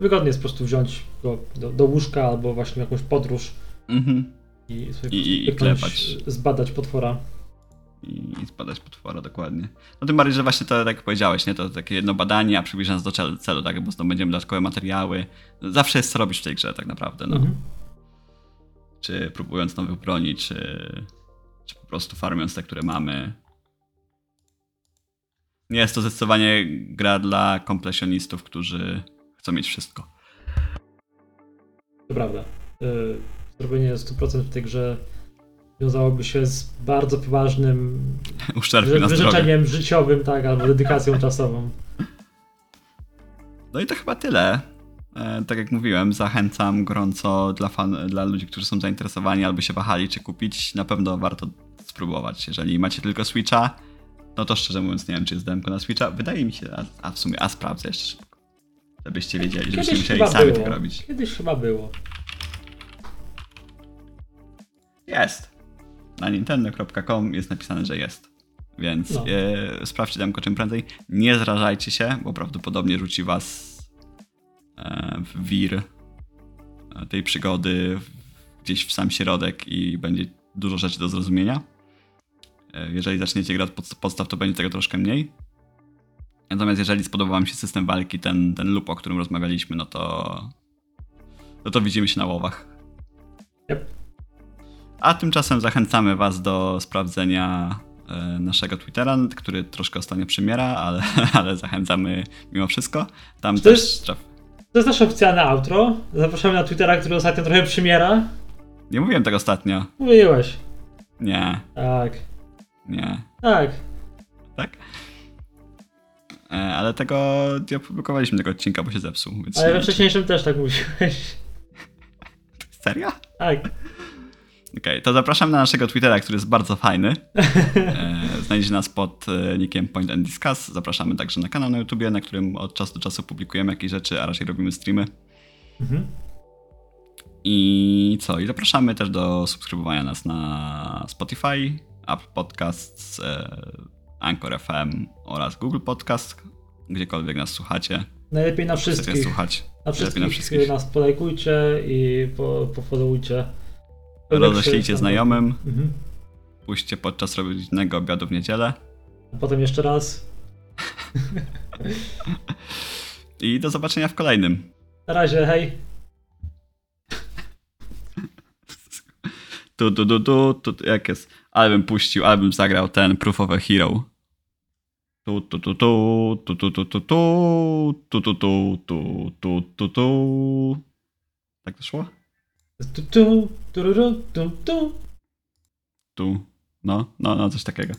[SPEAKER 2] Wygodnie jest po prostu wziąć go do, do łóżka albo właśnie jakąś podróż
[SPEAKER 1] Mhm.
[SPEAKER 2] i sobie
[SPEAKER 1] I- i- klepać.
[SPEAKER 2] zbadać potwora.
[SPEAKER 1] I spadać potwora, dokładnie. No tym bardziej, że właśnie to, tak jak powiedziałeś, nie, to takie jedno badanie, a przybliża nas do celu, celu tak, bo zdobędziemy dodatkowe materiały. Zawsze jest co robić w tej grze, tak naprawdę, no.
[SPEAKER 2] Mhm.
[SPEAKER 1] Czy próbując nowych broni, czy, czy po prostu farmiąc te, które mamy. Nie jest to zdecydowanie gra dla kompleksionistów, którzy chcą mieć wszystko.
[SPEAKER 2] To prawda. Y, Zrobienie 100% w tej grze wiązałoby się z bardzo poważnym
[SPEAKER 1] zdrowie.
[SPEAKER 2] wyrzeczeniem życiowym, tak, albo dedykacją czasową.
[SPEAKER 1] No i to chyba tyle. E, tak jak mówiłem, zachęcam gorąco dla, fan, dla ludzi, którzy są zainteresowani albo się wahali, czy kupić. Na pewno warto spróbować. Jeżeli macie tylko Switcha, no to szczerze mówiąc nie wiem, czy jest demko na Switcha. Wydaje mi się, a, a w sumie, a sprawdzę jeszcze. Żebyście wiedzieli, żebyście
[SPEAKER 2] Kiedyś
[SPEAKER 1] musieli
[SPEAKER 2] chyba
[SPEAKER 1] sami
[SPEAKER 2] było.
[SPEAKER 1] tego robić.
[SPEAKER 2] Kiedyś chyba było.
[SPEAKER 1] Jest. Na nintendo.com jest napisane, że jest. Więc
[SPEAKER 2] No.
[SPEAKER 1] e, sprawdźcie demko czym prędzej. Nie zrażajcie się, bo prawdopodobnie rzuci was e, w wir e, tej przygody w, gdzieś w sam środek i będzie dużo rzeczy do zrozumienia. E, jeżeli zaczniecie grać pod, podstaw, to będzie tego troszkę mniej. Natomiast jeżeli spodobał wam się system walki, ten, ten loop, o którym rozmawialiśmy, no to no to widzimy się na łowach.
[SPEAKER 2] Yep.
[SPEAKER 1] A tymczasem zachęcamy Was do sprawdzenia e, naszego Twittera, który troszkę ostatnio przymiera, ale, ale zachęcamy mimo wszystko. Tam
[SPEAKER 2] To
[SPEAKER 1] też
[SPEAKER 2] jest- To jest nasze oficjalne outro. Zapraszamy na Twittera, który ostatnio trochę przymiera.
[SPEAKER 1] Nie mówiłem tego ostatnio.
[SPEAKER 2] Mówiłeś.
[SPEAKER 1] Nie,
[SPEAKER 2] Tak.
[SPEAKER 1] nie.
[SPEAKER 2] Tak.
[SPEAKER 1] Tak? E, Ale tego nie opublikowaliśmy tego odcinka, bo się zepsuł. Więc
[SPEAKER 2] Ale we wcześniejszym też tak mówiłeś.
[SPEAKER 1] Serio?
[SPEAKER 2] Tak.
[SPEAKER 1] Okej, to zapraszam na naszego Twittera, który jest bardzo fajny. E, Znajdziecie nas pod e, nickiem Point and Discuss. Zapraszamy także na kanał na YouTubie, na którym od czasu do czasu publikujemy jakieś rzeczy, a raczej robimy streamy.
[SPEAKER 2] Mhm.
[SPEAKER 1] I co? I zapraszamy też do subskrybowania nas na Spotify, Apple Podcasts, Anchor FM oraz Google Podcast, gdziekolwiek nas słuchacie.
[SPEAKER 2] Najlepiej na wszystkich.
[SPEAKER 1] słuchać.
[SPEAKER 2] Na
[SPEAKER 1] Najlepiej na
[SPEAKER 2] wszystkich,
[SPEAKER 1] wszystkich.
[SPEAKER 2] nas polajkujcie i po, pofollowujcie.
[SPEAKER 1] Roześlijcie znajomym,
[SPEAKER 2] Mhm.
[SPEAKER 1] puśćcie podczas rodzinnego obiadu w niedzielę.
[SPEAKER 2] A potem jeszcze raz.
[SPEAKER 1] I do zobaczenia w kolejnym.
[SPEAKER 2] Na razie, hej.
[SPEAKER 1] Tu, tu, tu, tu, tu, jak jest? Ale bym puścił, ale bym zagrał ten Proof of a Hero. Tu, tu, tu, tu, tu, tu, tu, tu, tu, tu, tu, tu, tu, tu, tu, tu. Tak to szło?
[SPEAKER 2] Tu, tu, tururu, tu, tu.
[SPEAKER 1] Tu. No, no, no, coś takiego.